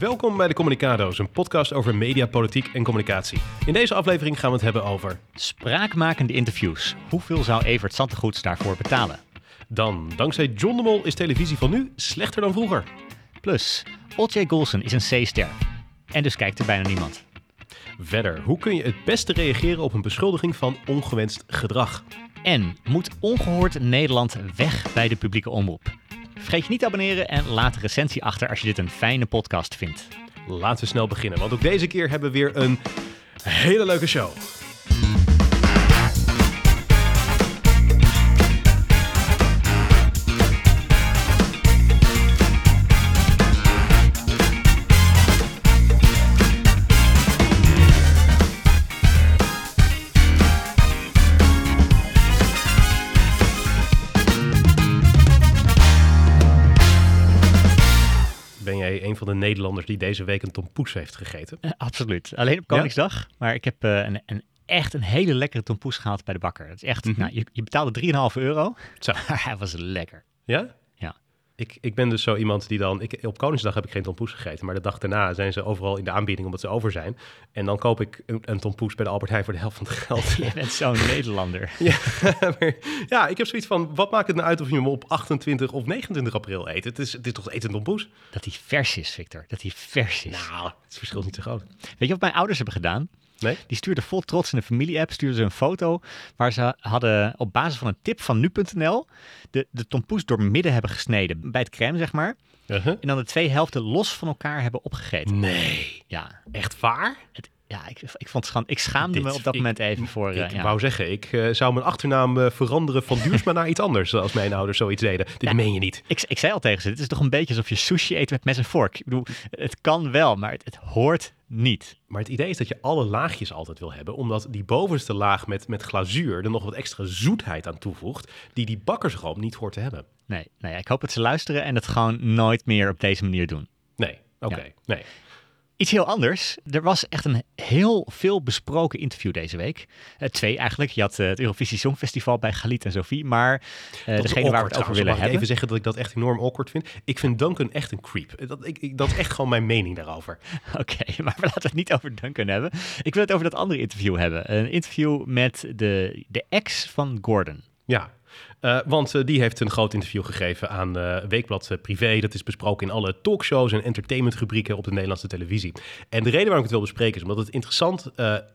Welkom bij de Communicado's, een podcast over media, politiek en communicatie. In deze aflevering gaan we het hebben over... Spraakmakende interviews. Hoeveel zou Evert Santegoeds daarvoor betalen? Dan, dankzij John de Mol is televisie van nu slechter dan vroeger. Plus, Olcay Golson is een C-ster. En dus kijkt er bijna niemand. Verder, hoe kun je het beste reageren op een beschuldiging van ongewenst gedrag? En moet ongehoord Nederland weg bij de publieke omroep? Vergeet je niet te abonneren en laat een recensie achter als je dit een fijne podcast vindt. Laten we snel beginnen, want ook deze keer hebben we weer een hele leuke show. De Nederlanders die deze week een tompoes heeft gegeten? Eh, absoluut. Alleen op Koningsdag. Maar ik heb eh, een, een, echt een hele lekkere tompoes gehaald bij de bakker. Het is echt, Mhm. nou, je, je betaalde 3,5 euro. Zo. Hij was lekker. Ja? Ik, ik ben dus zo iemand die dan... Ik, op Koningsdag heb ik geen tompoes gegeten, maar de dag daarna zijn ze overal in de aanbieding omdat ze over zijn. En dan koop ik een, een tompoes bij de Albert Heijn voor de helft van het geld. Je bent zo'n Nederlander. Ja, maar ja, ik heb zoiets van, wat maakt het nou uit of je hem op 28 of 29 april eet? Het is, het is toch eten tompoes? Dat hij vers is, Victor. Dat hij vers is. Nou, het verschil niet zo groot. Weet je wat mijn ouders hebben gedaan? Nee? Die stuurden vol trots in de familie-app stuurden ze een foto waar ze hadden op basis van een tip van nu.nl de, de tompoes door midden hebben gesneden bij het crème, zeg maar. Uh-huh. En dan de twee helften los van elkaar hebben opgegeten. Nee. Ja, Echt waar? het, ja ik, ik vond. Ik schaamde Dit- me op dat ik- moment even voor. eh, ik ja. wou zeggen, ik eh, zou mijn achternaam eh, veranderen van Duursma naar iets anders, als mijn ouders zoiets deden. Dit Ja. meen je niet. ik, ik zei al tegen ze: het is toch een beetje alsof je sushi eet met mes en vork. Ik bedoel, het kan wel, maar het, het hoort niet. Maar het idee is dat je alle laagjes altijd wil hebben, omdat die bovenste laag met, met glazuur er nog wat extra zoetheid aan toevoegt, die die bakkersroom niet hoort te hebben. Nee, nee, ik hoop dat ze luisteren en het gewoon nooit meer op deze manier doen. Nee, oké, Ja. nee. Iets heel anders. Er was echt een heel veel besproken interview deze week. Eh, twee eigenlijk. Je had eh, het Eurovisie Songfestival bij Galit en Sophie. Maar eh, degene waar we het over willen hebben... even zeggen dat ik dat echt enorm awkward vind? Ik vind Duncan echt een creep. Dat, ik, ik- dat is echt gewoon mijn mening daarover. Oké, maar laten we het niet over Duncan hebben. Ik wil het over dat andere interview hebben. Een interview met de, de ex van Gordon. Ja, eh, want eh, die heeft een groot interview gegeven aan eh, Weekblad Privé. Dat is besproken in alle talkshows en entertainmentrubrieken op de Nederlandse televisie. En de reden waarom ik het wil bespreken is omdat het interessant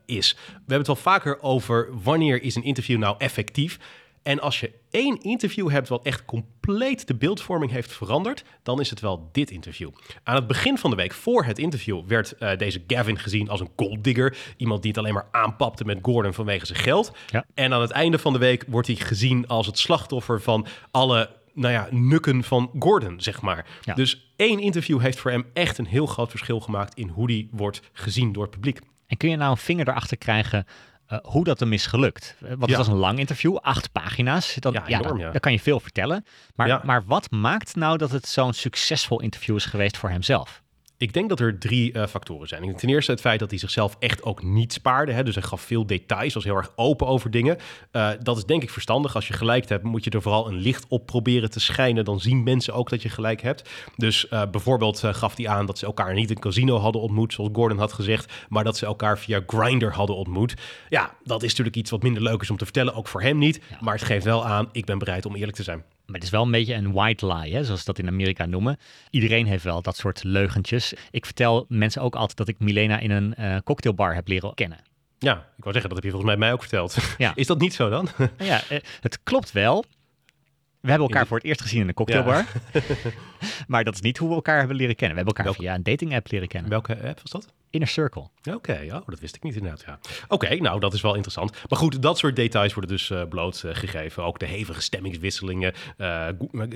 is. We hebben het wel vaker over wanneer is een interview nou effectief. En als je één interview hebt wat echt compleet de beeldvorming heeft veranderd, dan is het wel dit interview. Aan het begin van de week, voor het interview, werd eh, deze Gavin gezien als een golddigger. Iemand die het alleen maar aanpapte met Gordon vanwege zijn geld. Ja. En aan het einde van de week wordt hij gezien als het slachtoffer van alle, nou ja, nukken van Gordon, zeg maar. Ja. Dus één interview heeft voor hem echt een heel groot verschil gemaakt in hoe die wordt gezien door het publiek. En kun je nou een vinger erachter krijgen eh, hoe dat hem is gelukt? Eh, Want Ja. het was een lang interview, acht pagina's. Dan, Ja, enorm, ja. Daar kan je veel vertellen. Maar, maar wat maakt nou dat het zo'n succesvol interview is geweest voor hemzelf? Ik denk dat er drie eh, factoren zijn. Ten eerste het feit dat hij zichzelf echt ook niet spaarde. Hè? Dus hij gaf veel details, was heel erg open over dingen. Eh, dat is denk ik verstandig. Als je gelijk hebt, moet je er vooral een licht op proberen te schijnen. Dan zien mensen ook dat je gelijk hebt. Dus eh, bijvoorbeeld gaf hij aan dat ze elkaar niet in een casino hadden ontmoet, zoals Gordon had gezegd. Maar dat ze elkaar via Grindr hadden ontmoet. Ja, dat is natuurlijk iets wat minder leuk is om te vertellen. Ook voor hem niet. Maar het geeft wel aan, ik ben bereid om eerlijk te zijn. Maar het is wel een beetje een white lie, hè, zoals ze dat in Amerika noemen. Iedereen heeft wel dat soort leugentjes. Ik vertel mensen ook altijd dat ik Milena in een eh, cocktailbar heb leren kennen. Ja, ik wou zeggen, dat heb je volgens mij mij ook verteld. Ja. Is dat niet zo dan? Nou ja, eh, het klopt wel. We hebben elkaar voor het eerst gezien in een cocktailbar. maar dat is niet hoe we elkaar hebben leren kennen. We hebben elkaar Welke- via een dating app leren kennen. Welke app was dat? Inner Circle. Oké, oh, dat wist ik niet inderdaad. Ja. Oké, nou dat is wel interessant. Maar goed, dat soort details worden dus eh blootgegeven. Ook de hevige stemmingswisselingen. Eh,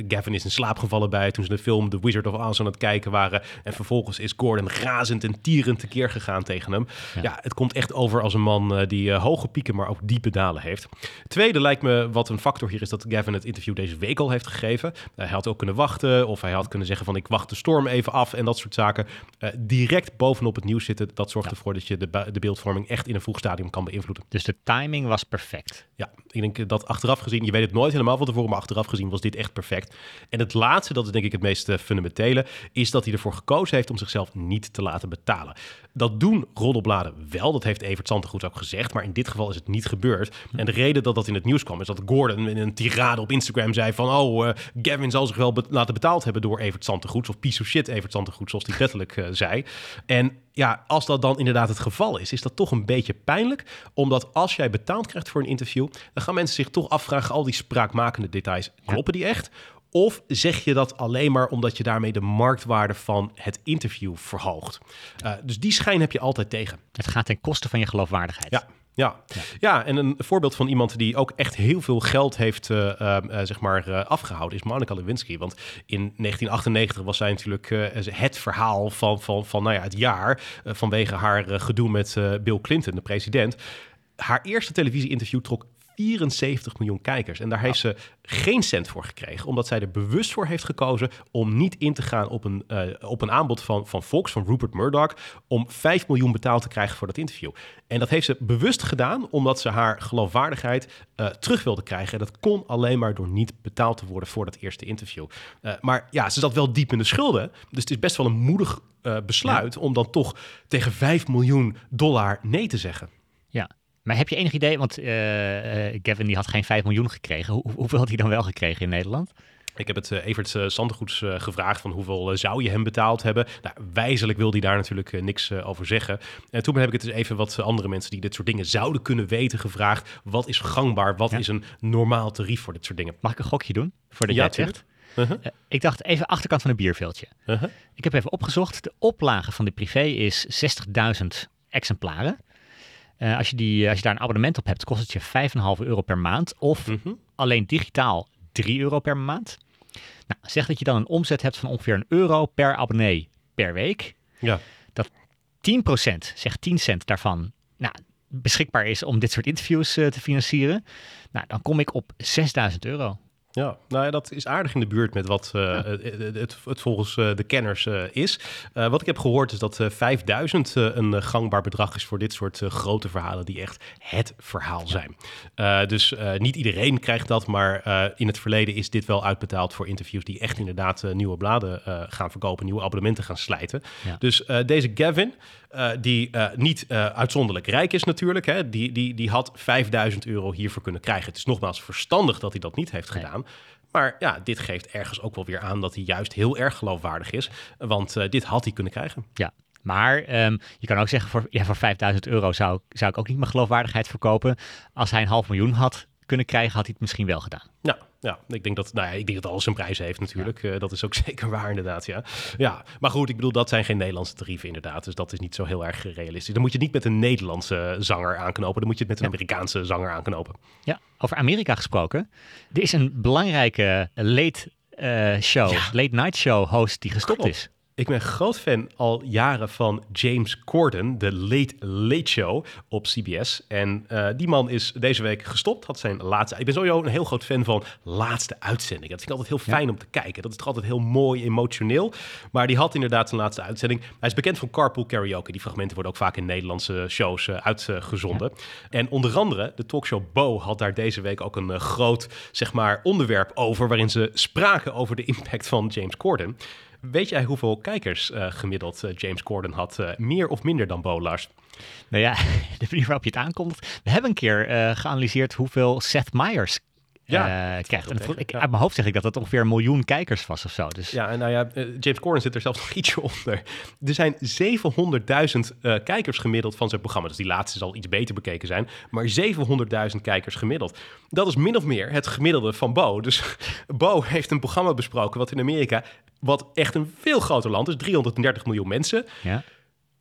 Gavin is in slaap gevallen bij toen ze de film The Wizard of Oz aan het kijken waren. En vervolgens is Gordon razend en tierend tekeer gegaan tegen hem. Ja, Ja. het komt echt over als een man eh, die eh, hoge pieken, maar ook diepe dalen heeft. Tweede lijkt me wat een factor hier is dat Gavin het interview deze week al heeft gegeven. Eh, hij had ook kunnen wachten of hij had kunnen zeggen van ik wacht de storm even af en dat soort zaken. Eh, direct bovenop het nieuws zitten. Dat zorgt ervoor dat je de, de beeldvorming echt in een vroeg stadium kan beïnvloeden. Dus de timing was perfect. Ja, ik denk dat achteraf gezien, je weet het nooit helemaal van tevoren, maar achteraf gezien was dit echt perfect. En het laatste, dat is denk ik het meest eh, fundamentele, is dat hij ervoor gekozen heeft om zichzelf niet te laten betalen. Dat doen roddelbladen wel, dat heeft Evert Zantegoed ook gezegd, maar in dit geval is het niet gebeurd. En de reden dat dat in het nieuws kwam, is dat Gordon in een tirade op Instagram zei van, oh, eh, Gavin zal zich wel be- laten betaald hebben door Evert Zantegoed, of piece of shit Evert Zantegoed, zoals hij letterlijk eh, zei. En ja, als dat dan inderdaad het geval is, is dat toch een beetje pijnlijk. Omdat als jij betaald krijgt voor een interview, dan gaan mensen zich toch afvragen, al die spraakmakende details, kloppen die echt? Of zeg je dat alleen maar omdat je daarmee de marktwaarde van het interview verhoogt? Eh, dus die schijn heb je altijd tegen. Het gaat ten koste van je geloofwaardigheid. Ja. Ja. Ja. en een voorbeeld van iemand die ook echt heel veel geld heeft eh, eh, zeg maar, eh, afgehouden is Monica Lewinsky. Want in 1998 was zij natuurlijk het verhaal van, van, van nou ja, het jaar vanwege haar gedoe met Bill Clinton, de president. Haar eerste televisie-interview trok 74 miljoen kijkers. En daar heeft ze geen cent voor gekregen, omdat zij er bewust voor heeft gekozen om niet in te gaan op een, eh, op een aanbod van, van Fox, van Rupert Murdoch, om 5 miljoen betaald te krijgen voor dat interview. En dat heeft ze bewust gedaan, omdat ze haar geloofwaardigheid eh, terug wilde krijgen. En dat kon alleen maar door niet betaald te worden voor dat eerste interview. Eh, maar ja, ze zat wel diep in de schulden. Dus het is best wel een moedig besluit om dan toch tegen 5 miljoen dollar nee te zeggen. Ja. Maar heb je enig idee, want eh, eh, Gavin die had geen 5 miljoen gekregen. Hoe, hoeveel had hij dan wel gekregen in Nederland? Ik heb het uh, Evert uh, Sandergoeds uh, gevraagd van hoeveel zou je hem betaald hebben. Nou, wijzelijk wil hij daar natuurlijk niks over zeggen. En toen heb ik het dus even wat andere mensen die dit soort dingen zouden kunnen weten gevraagd. Wat is gangbaar? Wat ja. is een normaal tarief voor dit soort dingen? Mag ik een gokje doen? Voordat ja, jij het zegt? Uh -huh. ik dacht even achterkant van een bierveeltje. -huh. Ik heb even opgezocht. De oplage van de privé is 60.000 exemplaren. Uh, als, je die, als je daar een abonnement op hebt, kost het je 5,5 euro per maand. Of mm -hmm. alleen digitaal 3 euro per maand. Nou, zeg dat je dan een omzet hebt van ongeveer een euro per abonnee per week. Ja. Dat 10%, zeg 10 cent daarvan, nou, beschikbaar is om dit soort interviews uh, te financieren. Nou, dan kom ik op 6000 euro. Ja, nou ja, dat is aardig in de buurt met wat uh, ja. het, het, het, volgens uh, de kenners uh, is. wat ik heb gehoord is dat 5000 een gangbaar bedrag is voor dit soort grote verhalen die echt het verhaal zijn. dus niet iedereen krijgt dat, maar in het verleden is dit wel uitbetaald voor interviews die echt inderdaad nieuwe bladen gaan verkopen, nieuwe abonnementen gaan slijten. Ja. Dus deze Gavin, die niet uitzonderlijk rijk is natuurlijk, hè, die, die, die had 5000 euro hiervoor kunnen krijgen. Het is nogmaals verstandig dat hij dat niet heeft gedaan. Maar ja, dit geeft ergens ook wel weer aan dat hij juist heel erg geloofwaardig is. Want uh, dit had hij kunnen krijgen. Ja, maar um, je kan ook zeggen, voor, ja, voor 5000 euro zou, zou ik ook niet mijn geloofwaardigheid verkopen. Als hij een half miljoen had kunnen krijgen, had hij het misschien wel gedaan. Ja, ja, ik denk dat, nou ja, ik denk dat alles een prijs heeft natuurlijk. Ja. Uh, dat is ook zeker waar inderdaad, ja. Ja, maar goed, ik bedoel, dat zijn geen Nederlandse tarieven inderdaad. Dus dat is niet zo heel erg realistisch. Dan moet je het niet met een Nederlandse zanger aanknopen. Dan moet je het met een. Amerikaanse zanger aanknopen. Ja, over Amerika gesproken. Er is een belangrijke late uh, show, ja. late night show host die gestopt Klopt. is. Ik ben groot fan al jaren van James Corden, de Late Late Show op CBS. En uh, die man is deze week gestopt, had zijn laatste... Ik ben sowieso een heel groot fan van laatste uitzending. Dat vind ik altijd heel fijn ja. om te kijken. Dat is toch altijd heel mooi, emotioneel. Maar die had inderdaad zijn laatste uitzending. Hij is bekend van Carpool Karaoke. Die fragmenten worden ook vaak in Nederlandse shows uh, uitgezonden. Ja. En onder andere, de talkshow Bo had daar deze week ook een uh, groot, zeg maar, onderwerp over... waarin ze spraken over de impact van James Corden... Weet jij hoeveel kijkers uh, gemiddeld uh, James Corden had? Uh, meer of minder dan Bo Lars? Nou ja, de manier waarop je het aankomt. We hebben een keer geanalyseerd hoeveel Seth Meyers ja, krijgt. En ik, ja. Uit mijn hoofd zeg ik dat het ongeveer een miljoen kijkers was of zo. Dus. Ja, en nou ja, James Corden zit er zelfs nog ietsje onder. Er zijn 700.000 uh, kijkers gemiddeld van zijn programma. Dus die laatste zal iets beter bekeken zijn. Maar 700.000 kijkers gemiddeld. Dat is min of meer het gemiddelde van Bo. Dus Bo heeft een programma besproken wat in Amerika... wat echt een veel groter land is, 330 miljoen mensen... Ja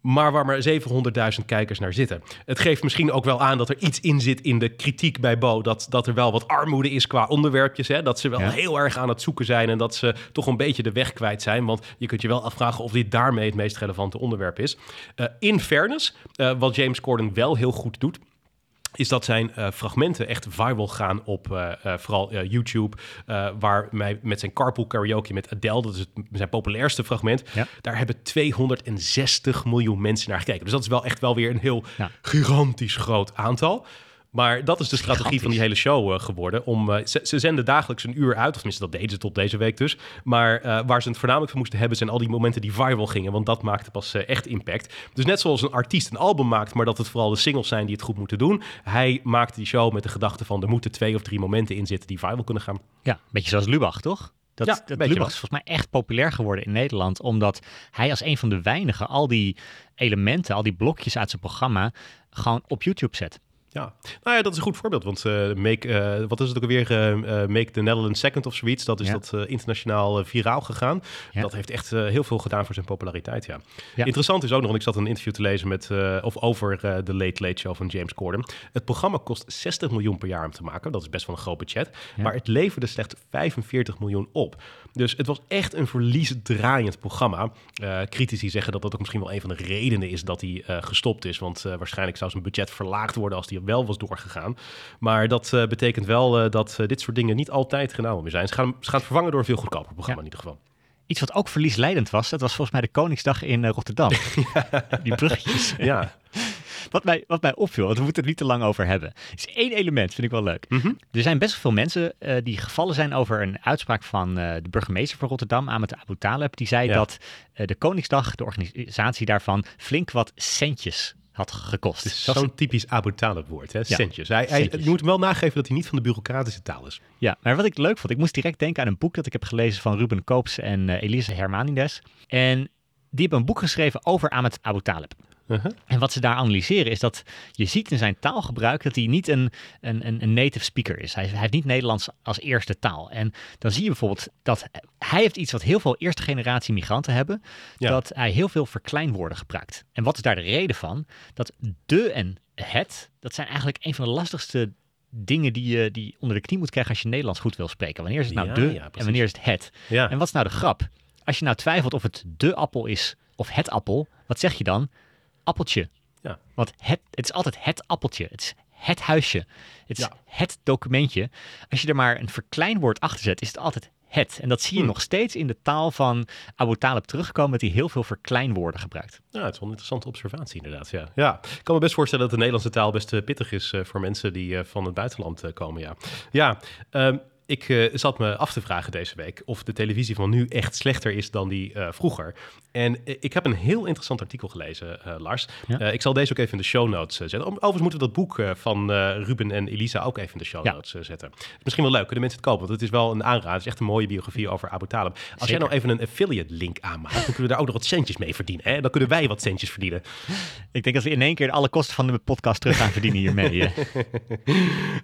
maar waar maar 700.000 kijkers naar zitten. Het geeft misschien ook wel aan dat er iets in zit in de kritiek bij Bo. Dat, dat er wel wat armoede is qua onderwerpjes. Hè? Dat ze wel ja. heel erg aan het zoeken zijn en dat ze toch een beetje de weg kwijt zijn. Want je kunt je wel afvragen of dit daarmee het meest relevante onderwerp is. Uh, in fairness, uh, wat James Corden wel heel goed doet is dat zijn uh, fragmenten echt viral gaan op uh, uh, vooral YouTube. waar mij met zijn carpool karaoke met Adele, dat is het, zijn populairste fragment. Ja. Daar hebben 260 miljoen mensen naar gekeken. Dus dat is wel echt wel weer een heel ja. gigantisch groot aantal. Maar dat is de strategie van die hele show uh, geworden. Om, uh, ze, ze, zenden dagelijks een uur uit, of tenminste dat deden ze tot deze week dus. Maar uh, waar ze het voornamelijk van moesten hebben, zijn al die momenten die viral gingen. Want dat maakte pas echt impact. Dus net zoals een artiest een album maakt, maar dat het vooral de singles zijn die het goed moeten doen. Hij maakte die show met de gedachte van er moeten twee of drie momenten in zitten die viral kunnen gaan. Ja, een beetje zoals Lubach, toch? Dat, ja, dat Lubach is volgens mij echt populair geworden in Nederland, omdat hij als een van de weinigen al die elementen, al die blokjes uit zijn programma gewoon op YouTube zet. Ja, nou ja, dat is een goed voorbeeld. Want uh, make, uh, wat is het ook alweer? Uh, make the Netherlands Second of zoiets. Dat is dat internationaal viraal gegaan. Dat heeft echt heel veel gedaan voor zijn populariteit, ja. Interessant is ook nog, want ik zat een interview te lezen met, of over de Late Late Show van James Corden. Het programma kost 60 miljoen per jaar om te maken. Dat is best wel een groot budget. Maar het leverde slechts 45 miljoen op. Dus het was echt een verliesdraaiend programma. critici zeggen dat dat ook misschien wel een van de redenen is dat hij gestopt is. Want waarschijnlijk zou zijn budget verlaagd worden als hij wel was doorgegaan. Maar dat uh, betekent wel uh, dat uh, dit soort dingen niet altijd genomen meer zijn. Ze gaan, ze gaan het vervangen door een veel goedkoper programma ja. in ieder geval. Iets wat ook verliesleidend was, dat was volgens mij de Koningsdag in Rotterdam. Die bruggetjes. Ja. wat, mij, wat mij opviel, want we moeten het niet te lang over hebben, is één element, vind ik wel leuk. Mm -hmm. Er zijn best wel veel mensen uh, die gevallen zijn over een uitspraak van uh, de burgemeester van Rotterdam, Ahmed Abu Taleb. Die zei ja. dat uh, de Koningsdag, de organisatie daarvan, flink wat centjes had gekost. Zo'n typisch Abu Talib woord, hè? Ja. Centjes. Hij, hij, je moet wel nageven dat hij niet van de bureaucratische taal is. Ja, maar wat ik leuk vond, ik moest direct denken aan een boek dat ik heb gelezen van Ruben Koops en uh, Elise Hermanides. En die hebben een boek geschreven over Ahmed Abu Talib. Uh -huh. En wat ze daar analyseren is dat je ziet in zijn taalgebruik dat hij niet een, een, een native speaker is. Hij, hij, heeft niet Nederlands als eerste taal. En dan zie je bijvoorbeeld dat hij heeft iets wat heel veel eerste generatie migranten hebben. Ja. Dat hij heel veel verkleinwoorden gebruikt. En wat is daar de reden van? Dat de en het, dat zijn eigenlijk een van de lastigste dingen die je die onder de knie moet krijgen als je Nederlands goed wil spreken. Wanneer is het nou ja, de ja, en wanneer is het het? En wat is nou de grap? Als je nou twijfelt of het de appel is of het appel, wat zeg je dan? appeltje. Ja. Want het, het is altijd het appeltje. Het is het huisje. Het is ja. het documentje. Als je er maar een verkleinwoord achter zet, is het altijd het. En dat zie je hmm. nog steeds in de taal van Abu Talib terugkomen, dat hij heel veel verkleinwoorden gebruikt. Ja, het is wel een interessante observatie inderdaad. Ja. ja, ik kan me best voorstellen dat de Nederlandse taal best uh, pittig is uh, voor mensen die uh, van het buitenland komen. Ja, ja um, ik uh, zat me af te vragen deze week of de televisie van nu echt slechter is dan die uh, vroeger. En uh, ik heb een heel interessant artikel gelezen, Lars. Ja. ik zal deze ook even in de show notes zetten. Overigens moeten we dat boek van Ruben en Elisa ook even in de show notes zetten. Is misschien wel leuk, kunnen mensen het kopen, want het is wel een aanrader. Het is echt een mooie biografie over Abu Talib. Als Zeker. jij nou even een affiliate link aanmaakt, dan kunnen we daar ook nog wat centjes mee verdienen. Hè? Dan kunnen wij wat centjes verdienen. Ik denk dat we in één keer alle kosten van de podcast terug gaan verdienen hiermee.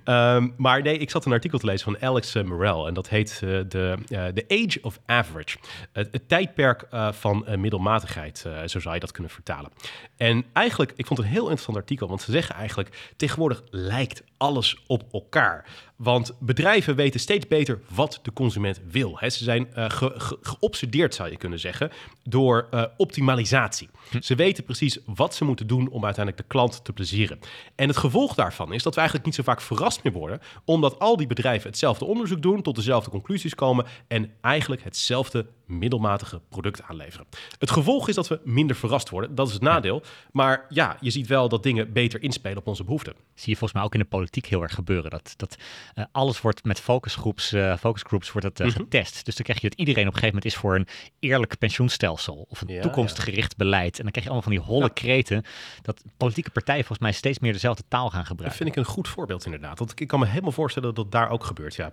um, maar nee, ik zat een artikel te lezen van Alex Morel. En dat heet de, uh, The Age of Average. het, het tijdperk van middelmatigheid, zo zou je dat kunnen vertalen. En eigenlijk, ik vond het een heel interessant artikel. Want ze zeggen eigenlijk, tegenwoordig lijkt alles op elkaar. Want bedrijven weten steeds beter wat de consument wil. He, ze zijn uh, ge, ge, geobsedeerd, zou je kunnen zeggen, door uh, optimalisatie. Hm. Ze weten precies wat ze moeten doen om uiteindelijk de klant te plezieren. En het gevolg daarvan is dat we eigenlijk niet zo vaak verrast meer worden, omdat al die bedrijven hetzelfde onderzoek doen, tot dezelfde conclusies komen en eigenlijk hetzelfde middelmatige product aanleveren. Het gevolg is dat we minder verrast worden. Dat is het nadeel. Maar ja, je ziet wel dat dingen beter inspelen op onze behoeften. Zie je volgens mij ook in de politiek heel erg gebeuren. Dat, dat uh, alles wordt met focusgroups, uh, focusgroups wordt het, uh, mm -hmm. getest. Dus dan krijg je dat iedereen op een gegeven moment is voor een eerlijk pensioenstelsel of een ja, toekomstgericht ja. beleid. En dan krijg je allemaal van die holle ja. kreten dat politieke partijen volgens mij steeds meer dezelfde taal gaan gebruiken. Dat vind ik een goed voorbeeld inderdaad. Want ik kan me helemaal voorstellen dat dat daar ook gebeurt. Ja.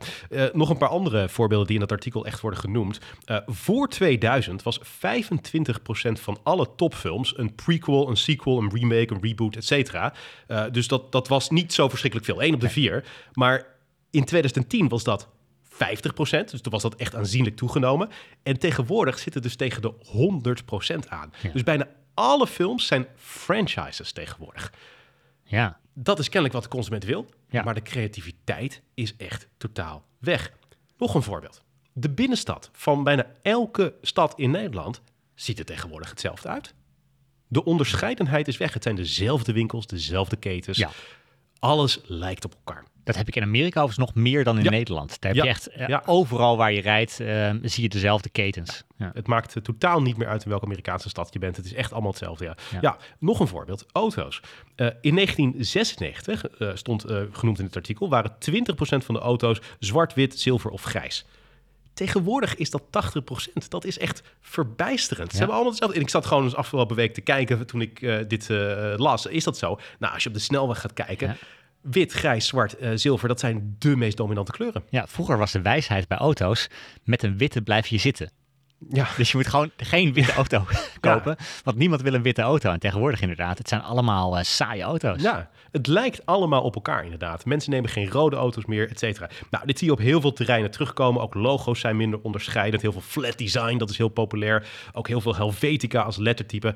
nog een paar andere voorbeelden die in dat artikel echt worden genoemd voor 2000 was 25% van alle topfilms een prequel, een sequel, een remake, een reboot, et cetera. Dus dat, dat was niet zo verschrikkelijk veel. 1 op de 4. Maar in 2010 was dat 50%. Dus toen was dat echt aanzienlijk toegenomen. En tegenwoordig zit het dus tegen de 100% aan. Ja. Dus bijna alle films zijn franchises tegenwoordig. Ja. Dat is kennelijk wat de consument wil. Ja. Maar de creativiteit is echt totaal weg. Nog een voorbeeld. De binnenstad van bijna elke stad in Nederland ziet er tegenwoordig hetzelfde uit. De onderscheidenheid is weg. Het zijn dezelfde winkels, dezelfde ketens. Ja. Alles lijkt op elkaar. Dat heb ik in Amerika overigens nog meer dan in Nederland. Daar heb je echt eh, overal waar je rijdt, uh, zie je dezelfde ketens. Het maakt uh, totaal niet meer uit in welke Amerikaanse stad je bent. Het is echt allemaal hetzelfde. Ja, nog een voorbeeld. Auto's. in 1996, stond genoemd in het artikel, waren 20% van de auto's zwart, wit, zilver of grijs. Tegenwoordig is dat 80%. Dat is echt verbijsterend. Ze hebben allemaal hetzelfde. En ik zat gewoon eens afgelopen week te kijken toen ik dit las. Is dat zo? Nou, als je op de snelweg gaat kijken wit, grijs, zwart, uh, zilver, dat zijn de meest dominante kleuren. Ja, vroeger was de wijsheid bij auto's, met een witte blijf je zitten. Ja. Dus je moet gewoon geen witte auto kopen, want niemand wil een witte auto. En tegenwoordig inderdaad, het zijn allemaal uh, saaie auto's. Ja, het lijkt allemaal op elkaar inderdaad. Mensen nemen geen rode auto's meer, et cetera. Nou, dit zie je op heel veel terreinen terugkomen. Ook logo's zijn minder onderscheidend. Heel veel flat design, dat is heel populair. Ook heel veel Helvetica als lettertype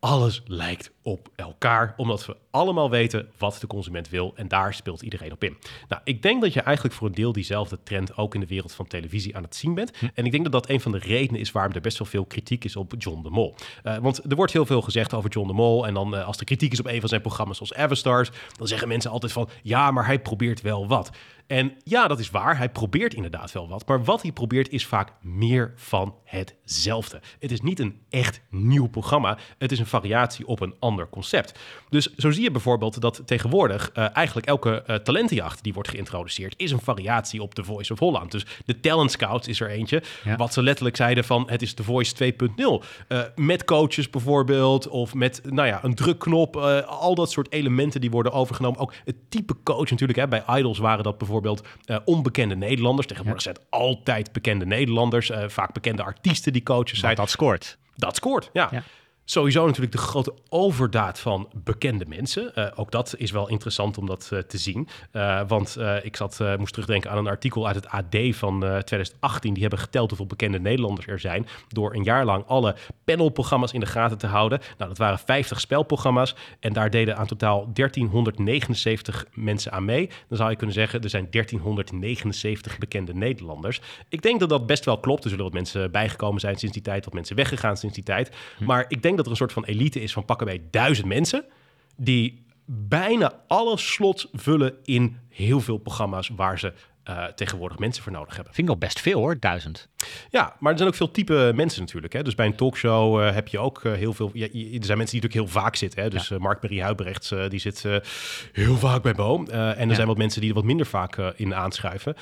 alles lijkt op elkaar, omdat we allemaal weten wat de consument wil en daar speelt iedereen op in. Nou, ik denk dat je eigenlijk voor een deel diezelfde trend ook in de wereld van televisie aan het zien bent. Hm. En ik denk dat dat een van de redenen is waarom er best wel veel kritiek is op John de Mol. Uh, want er wordt heel veel gezegd over John de Mol en dan uh, als er kritiek is op een van zijn programma's zoals Everstars, dan zeggen mensen altijd van ja, maar hij probeert wel wat. En ja, dat is waar. Hij probeert inderdaad wel wat. Maar wat hij probeert is vaak meer van hetzelfde. Het is niet een echt nieuw programma. Het is een variatie op een ander concept. Dus zo zie je bijvoorbeeld dat tegenwoordig uh, eigenlijk elke uh, talentenjacht die wordt geïntroduceerd is een variatie op The Voice of Holland. Dus de Talent Scouts is er eentje. Wat ze letterlijk zeiden van het is The Voice 2.0. Uh, met coaches bijvoorbeeld of met nou ja, een drukknop. Al dat soort elementen die worden overgenomen. Ook het type coach natuurlijk. Hè. Bij Idols waren dat bijvoorbeeld onbekende Nederlanders. Tegenwoordig zijn het altijd bekende Nederlanders. Vaak bekende artiesten die coaches zijn. Dat scoort. Dat scoort, ja. ja. Sowieso natuurlijk de grote overdaad van bekende mensen. Uh, ook dat is wel interessant om dat uh, te zien. Uh, want ik zat, moest terugdenken aan een artikel uit het AD van 2018. Die hebben geteld hoeveel bekende Nederlanders er zijn. Door een jaar lang alle panelprogramma's in de gaten te houden. Nou, dat waren 50 spelprogramma's. En daar deden aan totaal 1379 mensen aan mee. Dan zou je kunnen zeggen, er zijn 1379 bekende Nederlanders. Ik denk dat dat best wel klopt. Er zullen wat mensen bijgekomen zijn sinds die tijd. Wat mensen weggegaan sinds die tijd. Hm. Maar ik denk dat er een soort van elite is van pakken bij duizend mensen. Die bijna alle slots vullen in heel veel programma's waar ze uh, tegenwoordig mensen voor nodig hebben. Vind ik al best veel hoor, duizend. Ja, maar er zijn ook veel type mensen natuurlijk. Hè. Dus bij een talkshow uh, heb je ook uh, heel veel... Ja, er zijn mensen die natuurlijk heel vaak zitten. Hè. Dus ja. Mark-Marie Huibrechts, die zit heel vaak bij Boom. en er ja. zijn wat mensen die er wat minder vaak in aanschuiven.